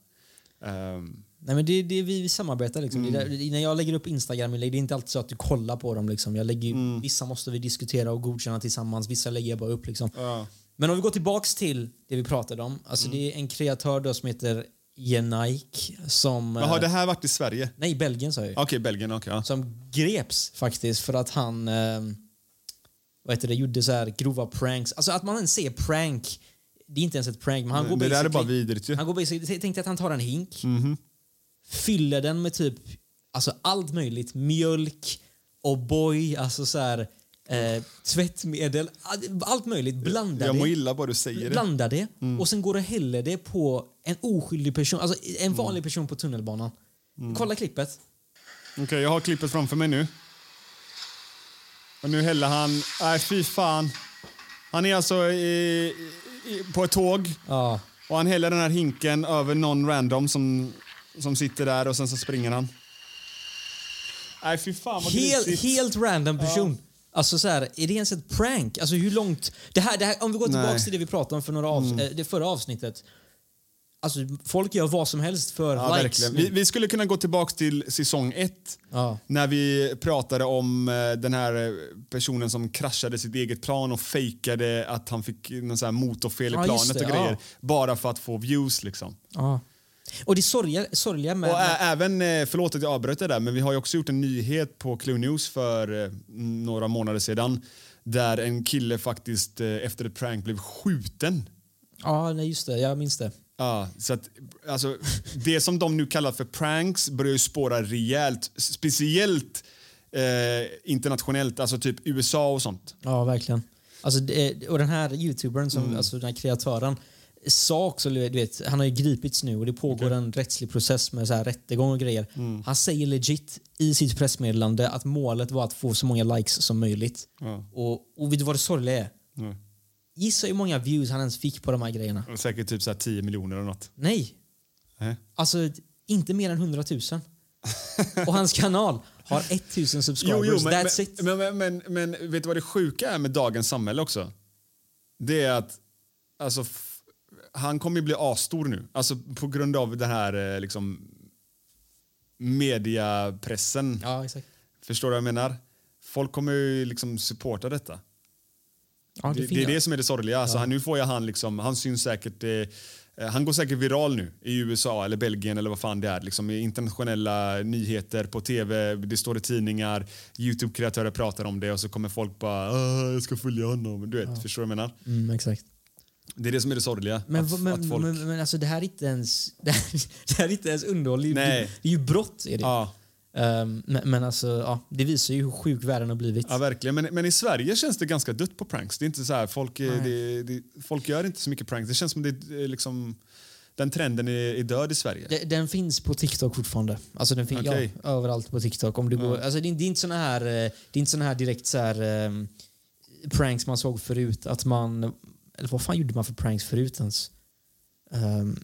[SPEAKER 2] Ehm,
[SPEAKER 1] Nej, men det, det, vi, vi samarbetar liksom.
[SPEAKER 2] Mm.
[SPEAKER 1] Där, när jag lägger upp Instagram-inlägg, det är inte alltid så att du kollar på dem. Liksom. Jag lägger,
[SPEAKER 2] Mm.
[SPEAKER 1] Vissa måste vi diskutera och godkänna tillsammans, vissa lägger jag bara upp. Liksom.
[SPEAKER 2] ja.
[SPEAKER 1] Men om vi går tillbaks till det vi pratade om. Alltså
[SPEAKER 2] Mm.
[SPEAKER 1] Det är en kreatör då som heter Jenike som...
[SPEAKER 2] Jaha,
[SPEAKER 1] eh,
[SPEAKER 2] det här varit i Sverige?
[SPEAKER 1] Nej, Belgien sa jag.
[SPEAKER 2] Okej, Belgien. okej. ja.
[SPEAKER 1] Som greps faktiskt för att han eh, vad heter det, gjorde så här grova pranks. Alltså att man ens ser prank, det är inte ens ett prank. Men han
[SPEAKER 2] Nej,
[SPEAKER 1] går
[SPEAKER 2] det där är bara vidrigt ju.
[SPEAKER 1] Han går basically, tänk dig att han tar en hink,
[SPEAKER 2] Mhm.
[SPEAKER 1] fyller den med typ alltså allt möjligt. Mjölk, O'boy, alltså så här, eh, tvättmedel, allt möjligt. Blandar
[SPEAKER 2] Jag mår
[SPEAKER 1] det.
[SPEAKER 2] illa bara du säger det.
[SPEAKER 1] Blandar det
[SPEAKER 2] Mm.
[SPEAKER 1] och sen går och häller det på en oskyldig person, alltså en vanlig person på tunnelbanan.
[SPEAKER 2] Mm.
[SPEAKER 1] Kolla klippet.
[SPEAKER 2] Okej, jag har klippet framför mig nu. Och nu häller han... Nej, fy fan. Han är alltså i, i, på ett tåg.
[SPEAKER 1] Ja.
[SPEAKER 2] Och han häller den här hinken över någon random som, som sitter där och sen så springer han. Nej, fy fan vad
[SPEAKER 1] Helt,
[SPEAKER 2] grisigt.
[SPEAKER 1] helt random person. Alltså så här, är det ens ett prank? Alltså hur långt... Det här, det här, om vi går tillbaka
[SPEAKER 2] Nej.
[SPEAKER 1] till det vi pratade om för några av,
[SPEAKER 2] Mm.
[SPEAKER 1] eh, det förra avsnittet. Alltså folk gör vad som helst för
[SPEAKER 2] Ja,
[SPEAKER 1] likes.
[SPEAKER 2] verkligen. Vi, vi skulle kunna gå tillbaka till säsong ett.
[SPEAKER 1] Ja.
[SPEAKER 2] När vi pratade om eh, den här eh, personen som kraschade sitt eget plan och fejkade att han fick någon så motorfel i
[SPEAKER 1] Ja,
[SPEAKER 2] planet och grejer. Bara för att få views liksom.
[SPEAKER 1] Och det sorgliga, sorgliga med...
[SPEAKER 2] Och ä- även, eh, förlåt att jag avbröt det där, men vi har ju också gjort en nyhet på Clue News för några månader sedan. Där en kille faktiskt efter ett prank blev skjuten.
[SPEAKER 1] Ja, nej, just det. Jag minns det.
[SPEAKER 2] Ja, så att, alltså, det som de nu kallar för pranks börjar ju spåra rejält. Speciellt eh, internationellt, alltså typ USA och sånt.
[SPEAKER 1] Ja, verkligen. Alltså, det, och den här youtubern, som,
[SPEAKER 2] Mm.
[SPEAKER 1] alltså den här kreatören, sa också, du vet, han har ju gripits nu och det pågår en rättslig process med så här rättegång och grejer.
[SPEAKER 2] Mm.
[SPEAKER 1] Han säger legit i sitt pressmeddelande att målet var att få så många likes som möjligt.
[SPEAKER 2] Ja.
[SPEAKER 1] Och, och vet du vad det sorgliga är?
[SPEAKER 2] Ja.
[SPEAKER 1] Gissa hur många views han ens fick på de här grejerna.
[SPEAKER 2] Säkert typ så här 10 miljoner eller något.
[SPEAKER 1] Nej,
[SPEAKER 2] Nej.
[SPEAKER 1] alltså inte mer än 100 000. och hans kanal har 1000 subscribers.
[SPEAKER 2] men,
[SPEAKER 1] That's
[SPEAKER 2] men,
[SPEAKER 1] it.
[SPEAKER 2] Men, men, men, men vet du vad det sjuka är med dagens samhälle också? Det är att alltså, han kommer ju bli asstor nu. Alltså på grund av den här eh, liksom, mediapressen.
[SPEAKER 1] Ja, exakt.
[SPEAKER 2] Förstår du vad jag menar? Folk kommer ju liksom supporta detta.
[SPEAKER 1] Ja,
[SPEAKER 2] det, det är det som är det sorgliga. Alltså,
[SPEAKER 1] Ja.
[SPEAKER 2] han, nu får jag han liksom, han syns säkert, eh, han går säkert viral nu i USA eller Belgien eller vad fan det är. Liksom, internationella nyheter på tv, det står i tidningar, Youtube-kreatörer pratar om det och så kommer folk bara "Ah, jag ska följa honom. Du vet, förstår du vad jag menar?
[SPEAKER 1] Mm, exakt.
[SPEAKER 2] Det är det som är det sorgliga.
[SPEAKER 1] Men,
[SPEAKER 2] att,
[SPEAKER 1] men,
[SPEAKER 2] att folk...
[SPEAKER 1] men, men alltså det här är inte ens, det här, det här är inte ens underhåll. Det är ju brott. Är det.
[SPEAKER 2] Ja.
[SPEAKER 1] Ehm, men, men alltså, ja, det visar ju hur sjuk världen har blivit.
[SPEAKER 2] Ja, verkligen. Men, men i Sverige känns det ganska dött på pranks. Det är inte så här, folk, eh, det, det, folk gör inte så mycket pranks. Det känns som det är liksom, den trenden är, är död i Sverige.
[SPEAKER 1] Det- Den finns på TikTok fortfarande. Alltså den finns
[SPEAKER 2] Okej.
[SPEAKER 1] ja, överallt på TikTok. Om du går, alltså det, är, det är inte såna här, eh, det är inte såna här direkt så här, ehm, pranks man såg förut. Att man, eller vad fan gjorde man för pranks förut ens? Ehm,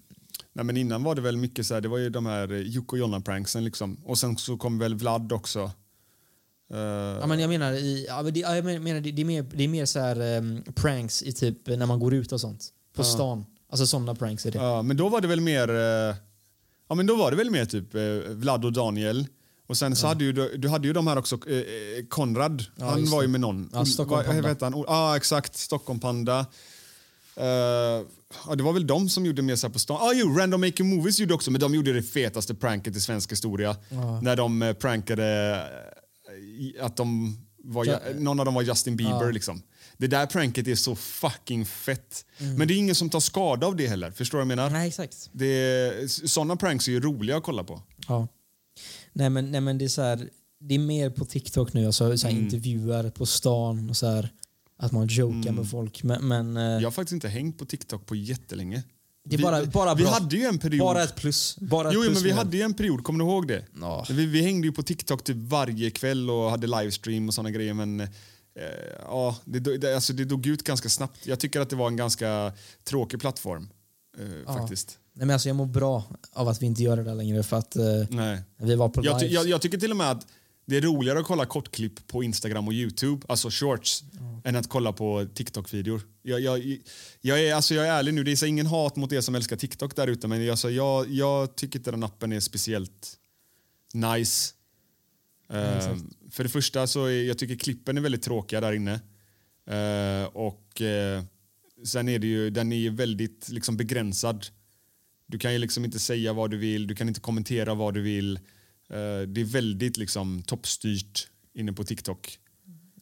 [SPEAKER 2] Nej, men innan var det väl mycket så här, det var ju de här Jocke och Jonna-pranksen liksom. Och sen så kom väl Vlad också. Eh,
[SPEAKER 1] Ja, men jag menar, i, ja, det, ja, jag menar det, det är mer, det är mer så här, ehm, pranks i typ när man går ut och sånt. På
[SPEAKER 2] Ja.
[SPEAKER 1] stan. Alltså sådana pranks är det.
[SPEAKER 2] Ja, men då var det väl mer eh, Ja, men då var det väl mer typ eh, Vlad och Daniel. Och sen så hade ju, du, du hade ju de här också, Konrad, han var ju med någon.
[SPEAKER 1] Ja, Stockholm
[SPEAKER 2] Vad- vad
[SPEAKER 1] Panda.
[SPEAKER 2] heter han? Ja, ah, exakt. Stockholm Panda. Ja, det var väl de som gjorde mer så på stan. Ah, jo, Random Making Movies gjorde också, men de gjorde det fetaste pranket i svensk historia.
[SPEAKER 1] Ja.
[SPEAKER 2] När de eh, prankade eh, att de var,
[SPEAKER 1] Ja.
[SPEAKER 2] någon av dem var Justin Bieber.
[SPEAKER 1] Ja.
[SPEAKER 2] Liksom. Det där pranket är så fucking fett.
[SPEAKER 1] Mm.
[SPEAKER 2] Men det är ingen som tar skada av det heller. Förstår du vad jag menar?
[SPEAKER 1] Nej, exakt.
[SPEAKER 2] Det, såna pranks är ju roliga att kolla på.
[SPEAKER 1] Ja. Nej men, nej, men det är så här, det är mer på TikTok nu, alltså, så här,
[SPEAKER 2] Mm.
[SPEAKER 1] intervjuer på stan och så här, att man jokar
[SPEAKER 2] Mm.
[SPEAKER 1] med folk. Men, men eh,
[SPEAKER 2] Jag har faktiskt inte hängt på TikTok på jättelänge.
[SPEAKER 1] det är
[SPEAKER 2] vi,
[SPEAKER 1] bara, bara
[SPEAKER 2] vi hade ju en period...
[SPEAKER 1] Bara ett plus. Bara ett
[SPEAKER 2] jo,
[SPEAKER 1] plus
[SPEAKER 2] men vi
[SPEAKER 1] med-
[SPEAKER 2] hade ju en period, kommer du ihåg det?
[SPEAKER 1] Ja.
[SPEAKER 2] Vi, vi hängde ju på TikTok typ varje kväll och hade livestream och såna grejer men eh, ja, det, do- det, alltså, det dog ut ganska snabbt. Jag tycker att det var en ganska tråkig plattform. Eh,
[SPEAKER 1] Ja.
[SPEAKER 2] Faktiskt.
[SPEAKER 1] Nej, men alltså, jag mår bra av att vi inte gör det där längre för att eh,
[SPEAKER 2] Nej.
[SPEAKER 1] vi var på
[SPEAKER 2] Jag, ty,
[SPEAKER 1] live.
[SPEAKER 2] jag, jag tycker till och med att det är roligare att kolla kortklipp på Instagram och Youtube, alltså shorts, än att kolla på TikTok-videor. Jag, jag, jag, är, alltså jag är ärlig nu, det är så ingen hat mot er som älskar TikTok där ute, men alltså jag, jag tycker inte den appen är speciellt nice. Eh, för det första så är, jag tycker klippen är väldigt tråkiga där inne. Eh, och eh, sen är det ju, den är ju väldigt liksom begränsad. Du kan ju liksom inte säga vad du vill, du kan inte kommentera vad du vill. Eh, det är väldigt liksom toppstyrt inne på TikTok.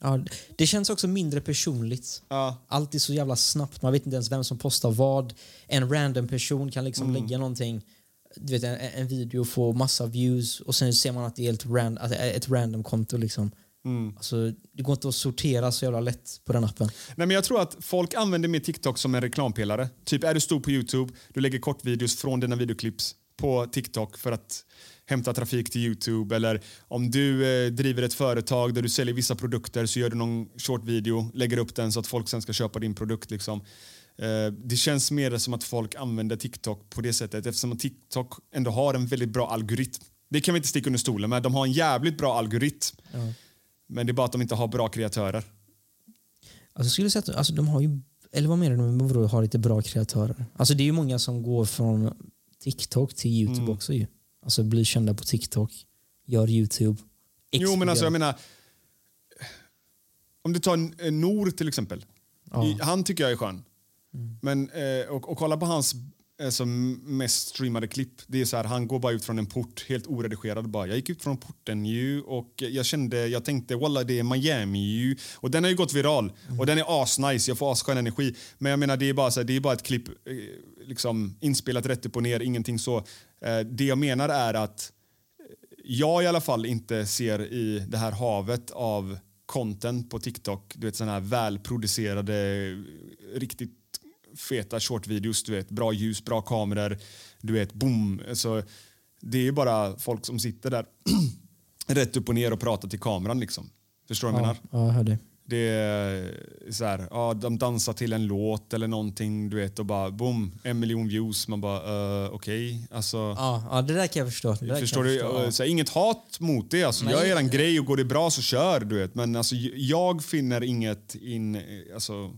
[SPEAKER 1] Ja, det känns också mindre personligt.
[SPEAKER 2] Ja.
[SPEAKER 1] Allt är så jävla snabbt. Man vet inte ens vem som postar vad. En random person kan liksom
[SPEAKER 2] Mm.
[SPEAKER 1] lägga någonting, du vet, en, en video och få massa views och sen ser man att det är ett, ran, är ett random konto. Liksom.
[SPEAKER 2] Mm.
[SPEAKER 1] Alltså, det går inte att sortera så jävla lätt på den appen.
[SPEAKER 2] Nej, men jag tror att folk använder mer TikTok som en reklampelare. Typ är du stor på Youtube, du lägger kortvideos från dina videoklips på TikTok för att hämta trafik till Youtube. Eller om du eh, driver ett företag där du säljer vissa produkter så gör du någon short video, lägger upp den så att folk sen ska köpa din produkt. Liksom. Eh, det känns mer som att folk använder TikTok på det sättet eftersom att TikTok ändå har en väldigt bra algoritm. Det kan vi inte sticka under stolen med. De har en jävligt bra algoritm. Men det är bara att de inte har bra kreatörer.
[SPEAKER 1] Alltså, skulle säga att alltså, de har ju, eller vad menar du med vadå, har lite bra kreatörer? Alltså det är ju många som går från TikTok till Youtube
[SPEAKER 2] Mm.
[SPEAKER 1] också ju. Alltså blir kända på TikTok, gör Youtube.
[SPEAKER 2] Jo, men alltså jag menar... Om du tar Nor till exempel.
[SPEAKER 1] Ja.
[SPEAKER 2] Han tycker jag är skön. Men, eh, och, och kolla på hans som mest streamade klipp. Det är så här, han går bara ut från en port, helt oredigerad. Bara, jag gick ut från porten ju och jag kände, jag tänkte walla det är Miami ju. Och den har ju gått viral och den är asnice, jag får asskön energi. Men jag menar det är bara, så här, det är bara ett klipp eh, liksom inspelat rätt upp och ner, ingenting så. Eh, det jag menar är att jag i alla fall inte ser i det här havet av content på TikTok, du vet sådana här välproducerade, riktigt feta shortvideos, du vet, bra ljus, bra kameror, du vet, boom. Alltså, det är bara folk som sitter där rätt upp och ner och pratar till kameran liksom. Förstår du vad jag
[SPEAKER 1] Ja,
[SPEAKER 2] menar?
[SPEAKER 1] ja, jag hörde.
[SPEAKER 2] Det är så här, ja, de dansar till en låt eller någonting, du vet, och bara boom, en miljon views. Man bara, uh, okej, alltså.
[SPEAKER 1] Ja, ja, det där kan jag förstå. Det
[SPEAKER 2] Förstår du?
[SPEAKER 1] förstå, ja.
[SPEAKER 2] Så här, inget hat mot det. Alltså,
[SPEAKER 1] Nej.
[SPEAKER 2] gör eran grej och går det bra så kör. Du vet. Men alltså, jag finner inget in... Alltså,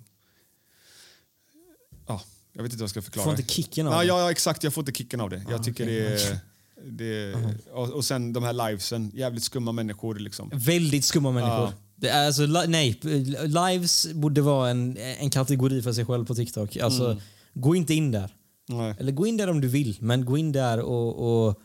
[SPEAKER 2] ja, jag vet inte vad jag ska förklara.
[SPEAKER 1] Får inte kicken av
[SPEAKER 2] ja,
[SPEAKER 1] det?
[SPEAKER 2] ja, exakt. Jag får inte kicken av det. Jag
[SPEAKER 1] Ah,
[SPEAKER 2] tycker
[SPEAKER 1] okej,
[SPEAKER 2] det är... Det, och, och sen de här livesen, jävligt skumma människor. Liksom.
[SPEAKER 1] Väldigt skumma människor.
[SPEAKER 2] Ja.
[SPEAKER 1] Det är alltså, nej, lives borde vara en, en kategori för sig själv på TikTok. Alltså,
[SPEAKER 2] Mm.
[SPEAKER 1] Gå inte in där.
[SPEAKER 2] Nej.
[SPEAKER 1] Eller gå in där om du vill, men gå in där och, och,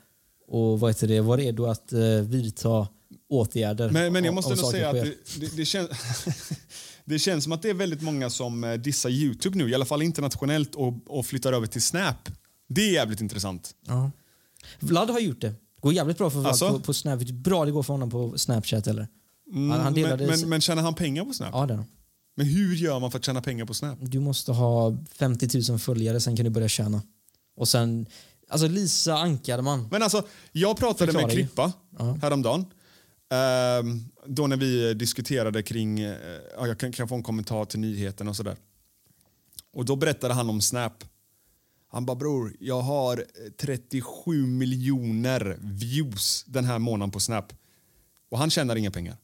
[SPEAKER 1] och vad heter det, var redo att uh, vidta åtgärder.
[SPEAKER 2] Men, men jag måste ändå säga att
[SPEAKER 1] sker.
[SPEAKER 2] det, det, det, känns, det känns som att det är väldigt många som eh, dissar Youtube nu, i alla fall internationellt, och, och flyttar över till Snap. Det är jävligt intressant.
[SPEAKER 1] Ja. Vlad har gjort det. Det går jävligt bra för Vlad
[SPEAKER 2] Alltså?
[SPEAKER 1] på, på Snap. Bra det går för honom på Snapchat eller?
[SPEAKER 2] Mm,
[SPEAKER 1] Han- han
[SPEAKER 2] men,
[SPEAKER 1] delade-
[SPEAKER 2] men, men tjänar han pengar på Snap?
[SPEAKER 1] Ja, det.
[SPEAKER 2] Men hur gör man för att tjäna pengar på Snap?
[SPEAKER 1] Du måste ha 50 000 följare, sen kan du börja tjäna. Och sen, alltså Lisa Ankarman.
[SPEAKER 2] Men alltså, jag pratade
[SPEAKER 1] Förklara
[SPEAKER 2] med. Klippa
[SPEAKER 1] Ja.
[SPEAKER 2] häromdagen. Ehm, då när vi diskuterade kring, eh, ja, jag kan, få en kommentar till nyheten och sådär. Och då berättade han om Snap. Han bara bror, jag har eh, 37 miljoner views den här månaden på Snap. Och han tjänar inga pengar.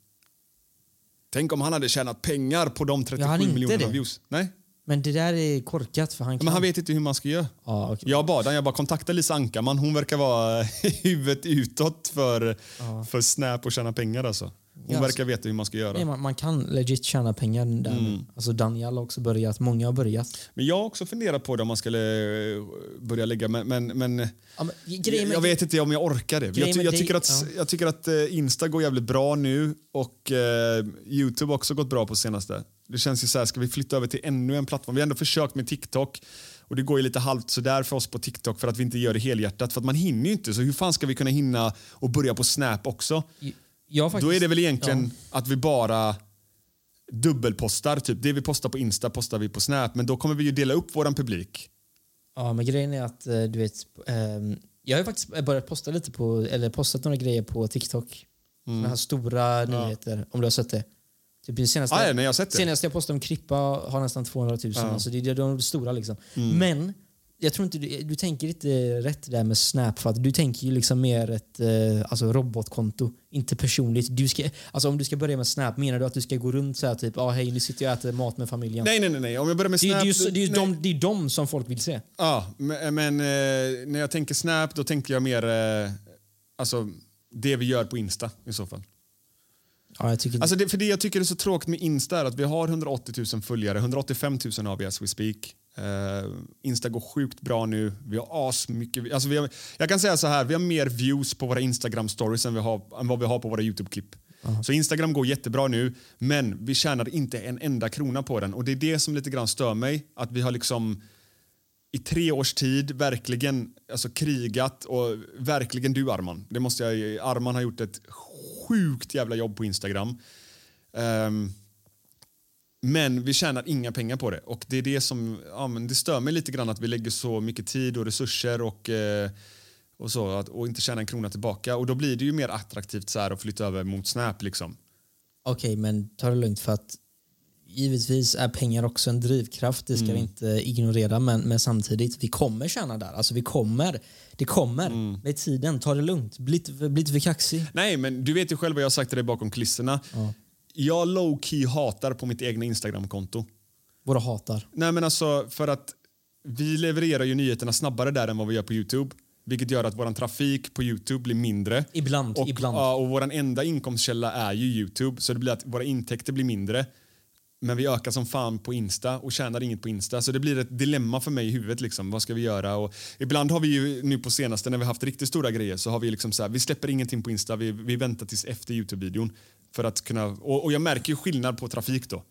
[SPEAKER 2] Tänk om han hade tjänat pengar på de 37
[SPEAKER 1] Ja, han inte
[SPEAKER 2] miljonerna
[SPEAKER 1] det.
[SPEAKER 2] views. Nej,
[SPEAKER 1] Men det där är korkat för han kan...
[SPEAKER 2] men han vet inte hur man ska göra.
[SPEAKER 1] Ja, okej.
[SPEAKER 2] Jag bad han, jag bara kontakta Lisa Ankarman. Hon verkar vara huvudet utåt för, för Snap och tjäna pengar alltså. Hon
[SPEAKER 1] Ja,
[SPEAKER 2] verkar veta hur man ska göra.
[SPEAKER 1] Nej, man, man kan legit tjäna pengar där
[SPEAKER 2] Mm.
[SPEAKER 1] Alltså Daniel har också börjat, många har börjat.
[SPEAKER 2] Men jag har också funderat på det om man skulle eh, börja lägga, men, men, men
[SPEAKER 1] Ja, men, med-
[SPEAKER 2] jag vet inte om jag orkar det. Jag, jag, tycker att,
[SPEAKER 1] ja.
[SPEAKER 2] jag tycker att Insta går jävligt bra nu och eh, Youtube har också gått bra på senaste. Det känns ju så här, ska vi flytta över till ännu en plattform? Vi har ändå försökt med TikTok och det går ju lite halvt sådär för oss på TikTok för att vi inte gör det helhjärtat för att man hinner ju inte. Så hur fan ska vi kunna hinna och börja på Snap också?
[SPEAKER 1] Jag faktiskt,
[SPEAKER 2] Då är det väl egentligen
[SPEAKER 1] Ja.
[SPEAKER 2] att vi bara dubbelpostar. Typ. Det vi postar på Insta postar vi på Snap. Men då kommer vi ju dela upp våran publik.
[SPEAKER 1] Ja, men grejen är att eh, du vet, ehm, jag har faktiskt börjat posta lite på, eller postat några grejer på TikTok.
[SPEAKER 2] Mm.
[SPEAKER 1] Såna här stora nyheter, om du har sett det. Typ det senaste,
[SPEAKER 2] Ah, ja, nej, jag sett det.
[SPEAKER 1] senaste jag postade om Krippa har nästan 200 000. Alltså det är de stora liksom.
[SPEAKER 2] Mm.
[SPEAKER 1] Men jag tror inte du, du tänker inte rätt där med Snap för att du tänker ju liksom mer ett eh, alltså robotkonto, inte personligt. Du ska, alltså om du ska börja med Snap, menar du att du ska gå runt så här typ, ah, hej nu sitter jag och äter mat med familjen?
[SPEAKER 2] Nej, nej, nej. nej. Om jag börjar med
[SPEAKER 1] Det, är-
[SPEAKER 2] Snap...
[SPEAKER 1] det, är ju, det, är ju de, det är de som folk vill se.
[SPEAKER 2] Ja, men, men eh, när jag tänker Snap då tänker jag mer eh, alltså, det vi gör på Insta i så fall.
[SPEAKER 1] Ja, jag tycker
[SPEAKER 2] Alltså det, för det jag tycker är så tråkigt med Insta är att vi har 180 000 följare, 185 000 har vi as we speak. Eh, Insta går sjukt bra nu. Vi har asmycket... Alltså vi har, jag kan säga så här, vi har mer views på våra Instagram stories än, vi har, än vad vi har på våra Youtube-klipp. Så Instagram går jättebra nu, men vi tjänar inte en enda krona på den. Och det är det som lite grann stör mig. Att vi har liksom i tre års tid verkligen alltså, krigat och verkligen du Arman. Det måste jag, Arman har gjort ett sjukt jävla jobb på Instagram. Um, men vi tjänar inga pengar på det. Och det är det som ja, men det stör mig lite grann att vi lägger så mycket tid och resurser och, eh, och så att, och inte tjänar en krona tillbaka. Och då blir det ju mer attraktivt så här att flytta över mot Snap liksom.
[SPEAKER 1] Okej, men ta det lugnt för att givetvis är pengar också en drivkraft, det ska
[SPEAKER 2] Mm.
[SPEAKER 1] vi inte ignorera, men, men samtidigt, vi kommer tjäna där. Alltså vi kommer, det kommer
[SPEAKER 2] Mm.
[SPEAKER 1] med tiden. Ta det lugnt, bli inte, för kaxig.
[SPEAKER 2] Nej, men du vet ju själv vad jag har sagt till dig bakom kulisserna. Jag low-key hatar på mitt egna Instagram-konto.
[SPEAKER 1] Våra hatar.
[SPEAKER 2] Nej men alltså för att vi levererar ju nyheterna snabbare där än vad vi gör på Youtube. Vilket gör att vår trafik på Youtube blir mindre.
[SPEAKER 1] Ibland,
[SPEAKER 2] och,
[SPEAKER 1] ibland.
[SPEAKER 2] Ja, och vår enda inkomstkälla är ju Youtube. Så det blir att våra intäkter blir mindre. Men vi ökar som fan på Insta och tjänar inget på Insta. Så det blir ett dilemma för mig i huvudet. Liksom. Vad ska vi göra? Och ibland har vi ju nu på senaste när vi haft riktigt stora grejer så har vi liksom så här, vi släpper ingenting på Insta. Vi, vi väntar tills efter Youtube-videon. För att kunna, och, och jag märker ju skillnad på trafik då.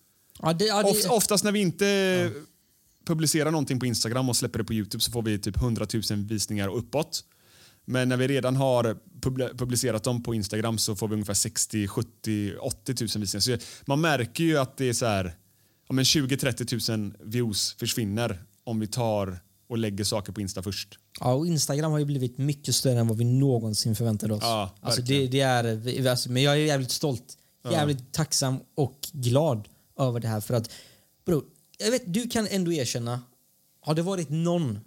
[SPEAKER 1] Ja, det, ja, det,
[SPEAKER 2] Oft, oftast när vi inte publicerar någonting på Instagram och släpper det på Youtube så får vi typ 100 000 visningar och uppåt. Men när vi redan har publi- publicerat dem på Instagram så får vi ungefär 60, 70, 80 000 visningar. Så man märker ju att det är så här, ja, men 20-30 000 views försvinner om vi tar och lägger saker på Insta först.
[SPEAKER 1] Ja, och Instagram har ju blivit mycket större än vad vi någonsin förväntade oss.
[SPEAKER 2] Ja,
[SPEAKER 1] alltså det, det är, alltså, men jag är jävligt stolt, jävligt tacksam och glad över det här. För att, bro, jag vet, du kan ändå erkänna, har det varit någon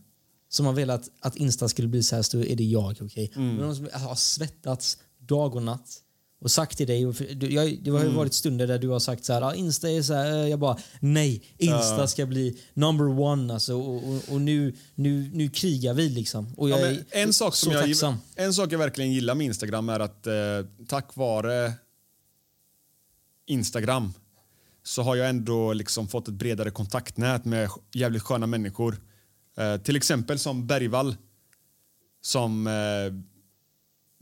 [SPEAKER 1] som har velat att Insta skulle bli så här stor är det jag. okej?
[SPEAKER 2] Mm.
[SPEAKER 1] Men Någon som har svettats dag och natt och sagt till dig, och du, jag, det har ju
[SPEAKER 2] Mm.
[SPEAKER 1] varit stunder där du har sagt så här, ah, Insta är så här, eh, jag bara nej, Insta ska bli number one alltså, och, och, och nu, nu, nu krigar vi liksom. Och jag
[SPEAKER 2] Ja,
[SPEAKER 1] är
[SPEAKER 2] en, sak som jag,
[SPEAKER 1] tacksam.
[SPEAKER 2] en sak jag verkligen gillar med Instagram är att eh, tack vare Instagram så har jag ändå liksom fått ett bredare kontaktnät med jävligt sköna människor. Eh, till exempel som Bergvall som eh,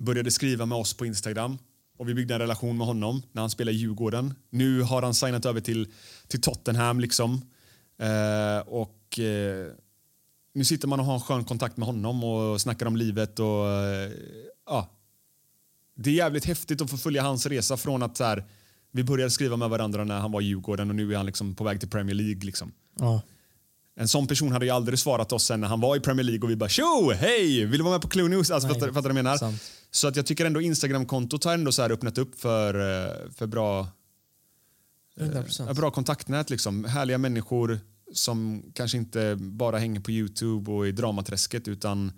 [SPEAKER 2] började skriva med oss på Instagram och vi byggde en relation med honom när han spelade i Djurgården. Nu har han signat över till, till Tottenham liksom. Eh, och eh, nu sitter man och har en skön kontakt med honom och snackar om livet och eh, ja. Det är jävligt häftigt att få följa hans resa från att så här, vi började skriva med varandra när han var i Djurgården och nu är han liksom på väg till Premier League. Liksom.
[SPEAKER 1] Ja.
[SPEAKER 2] En sån person hade ju aldrig svarat oss sen när han var i Premier League och vi bara tjo, hej, vill du vara med på Clue News? Alltså,
[SPEAKER 1] Nej,
[SPEAKER 2] fattar, fattar du vad jag menar?
[SPEAKER 1] sant.
[SPEAKER 2] Så att jag tycker ändå Instagram-kontot har ändå så här öppnat upp för, eh, för bra,
[SPEAKER 1] 100%.
[SPEAKER 2] ett bra kontaktnät. Liksom. Härliga människor som kanske inte bara hänger på Youtube och i dramaträsket utan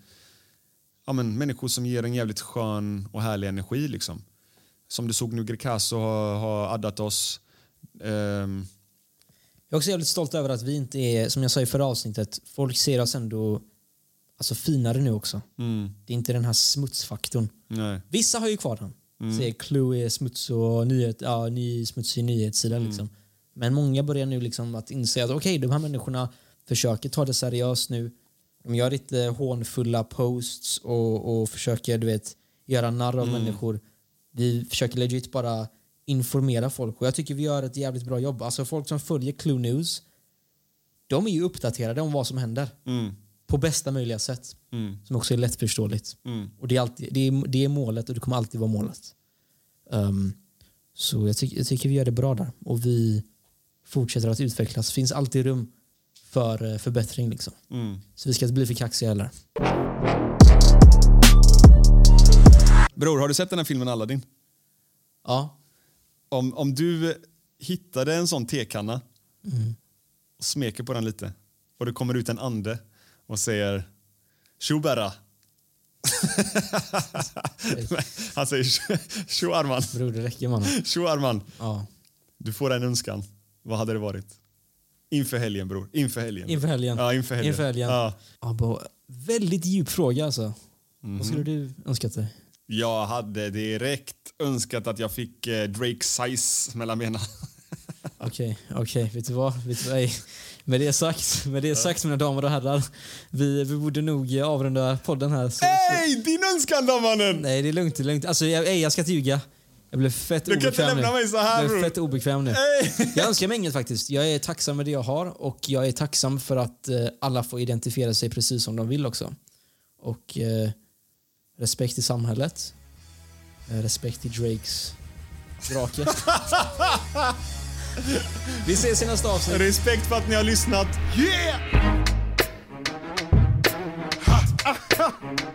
[SPEAKER 2] ja, men, människor som ger en jävligt skön och härlig energi. Liksom. Som du såg nu, Greekazo har, har addat oss. Ehm,
[SPEAKER 1] Jag är också jävligt stolt över att vi inte är, som jag sa i förra avsnittet, folk ser oss ändå alltså, finare nu också. Det är inte den här smutsfaktorn.
[SPEAKER 2] nej.
[SPEAKER 1] Vissa har ju kvar den. Säger Clue är smuts och nyhet, ja, ny, smutsig nyhetssida. Liksom. Men många börjar nu liksom att inse att okej, de här människorna försöker ta det seriöst nu. De gör lite hånfulla posts och, och försöker du vet, göra narr av människor. Vi försöker legit bara informera folk och jag tycker vi gör ett jävligt bra jobb. Alltså folk som följer Clue News, de är ju uppdaterade om vad som händer. På bästa möjliga sätt. Som också är lättförståeligt. Och det är, alltid, det, är, det är målet och det kommer alltid vara målet. Ehm, så jag, tycker jag tycker vi gör det bra där. Och vi fortsätter att utvecklas. Det finns alltid rum för eh, förbättring. Liksom. Så vi ska inte bli för kaxiga heller.
[SPEAKER 2] Bror, har du sett den här filmen Aladdin?
[SPEAKER 1] Ja.
[SPEAKER 2] Om, om du hittade en sån tekanna och smeker på den lite och det kommer ut en ande och säger Tjoberra. Han säger Tjo Arman.
[SPEAKER 1] Bror, det räcker mannen.
[SPEAKER 2] Tjo Arman.
[SPEAKER 1] Ja.
[SPEAKER 2] Du får en önskan. Vad hade det varit? Inför helgen bror. Inför helgen.
[SPEAKER 1] Inför helgen.
[SPEAKER 2] Ja, inför helgen.
[SPEAKER 1] Inför helgen.
[SPEAKER 2] Ja.
[SPEAKER 1] Ja, väldigt djup fråga alltså.
[SPEAKER 2] Mhm.
[SPEAKER 1] Vad skulle du önskat dig?
[SPEAKER 2] Jag hade direkt önskat att jag fick eh, Drake size mellan benen.
[SPEAKER 1] Okej, okej. Vet du vad? Vet du vad? Med det sagt, med det sagt mina damer och herrar. Vi, vi borde nog eh, avrunda podden här. Så!
[SPEAKER 2] Din önskan då mannen!
[SPEAKER 1] Nej, det är lugnt. Det är lugnt. Alltså, jag, ej, jag ska inte ljuga. Jag blev fett
[SPEAKER 2] Du kan
[SPEAKER 1] obekväm
[SPEAKER 2] inte lämna
[SPEAKER 1] nu.
[SPEAKER 2] mig så här,
[SPEAKER 1] Jag blev fett obekväm nu.
[SPEAKER 2] Hej!
[SPEAKER 1] Jag önskar mig inget faktiskt. Jag är tacksam med det jag har och jag är tacksam för att eh, alla får identifiera sig precis som de vill också. Och eh, respekt i samhället. Eh, respekt i Drakes drake. Vi ses i nästa avsnitt.
[SPEAKER 2] Respekt för att ni har lyssnat.
[SPEAKER 5] Yeah!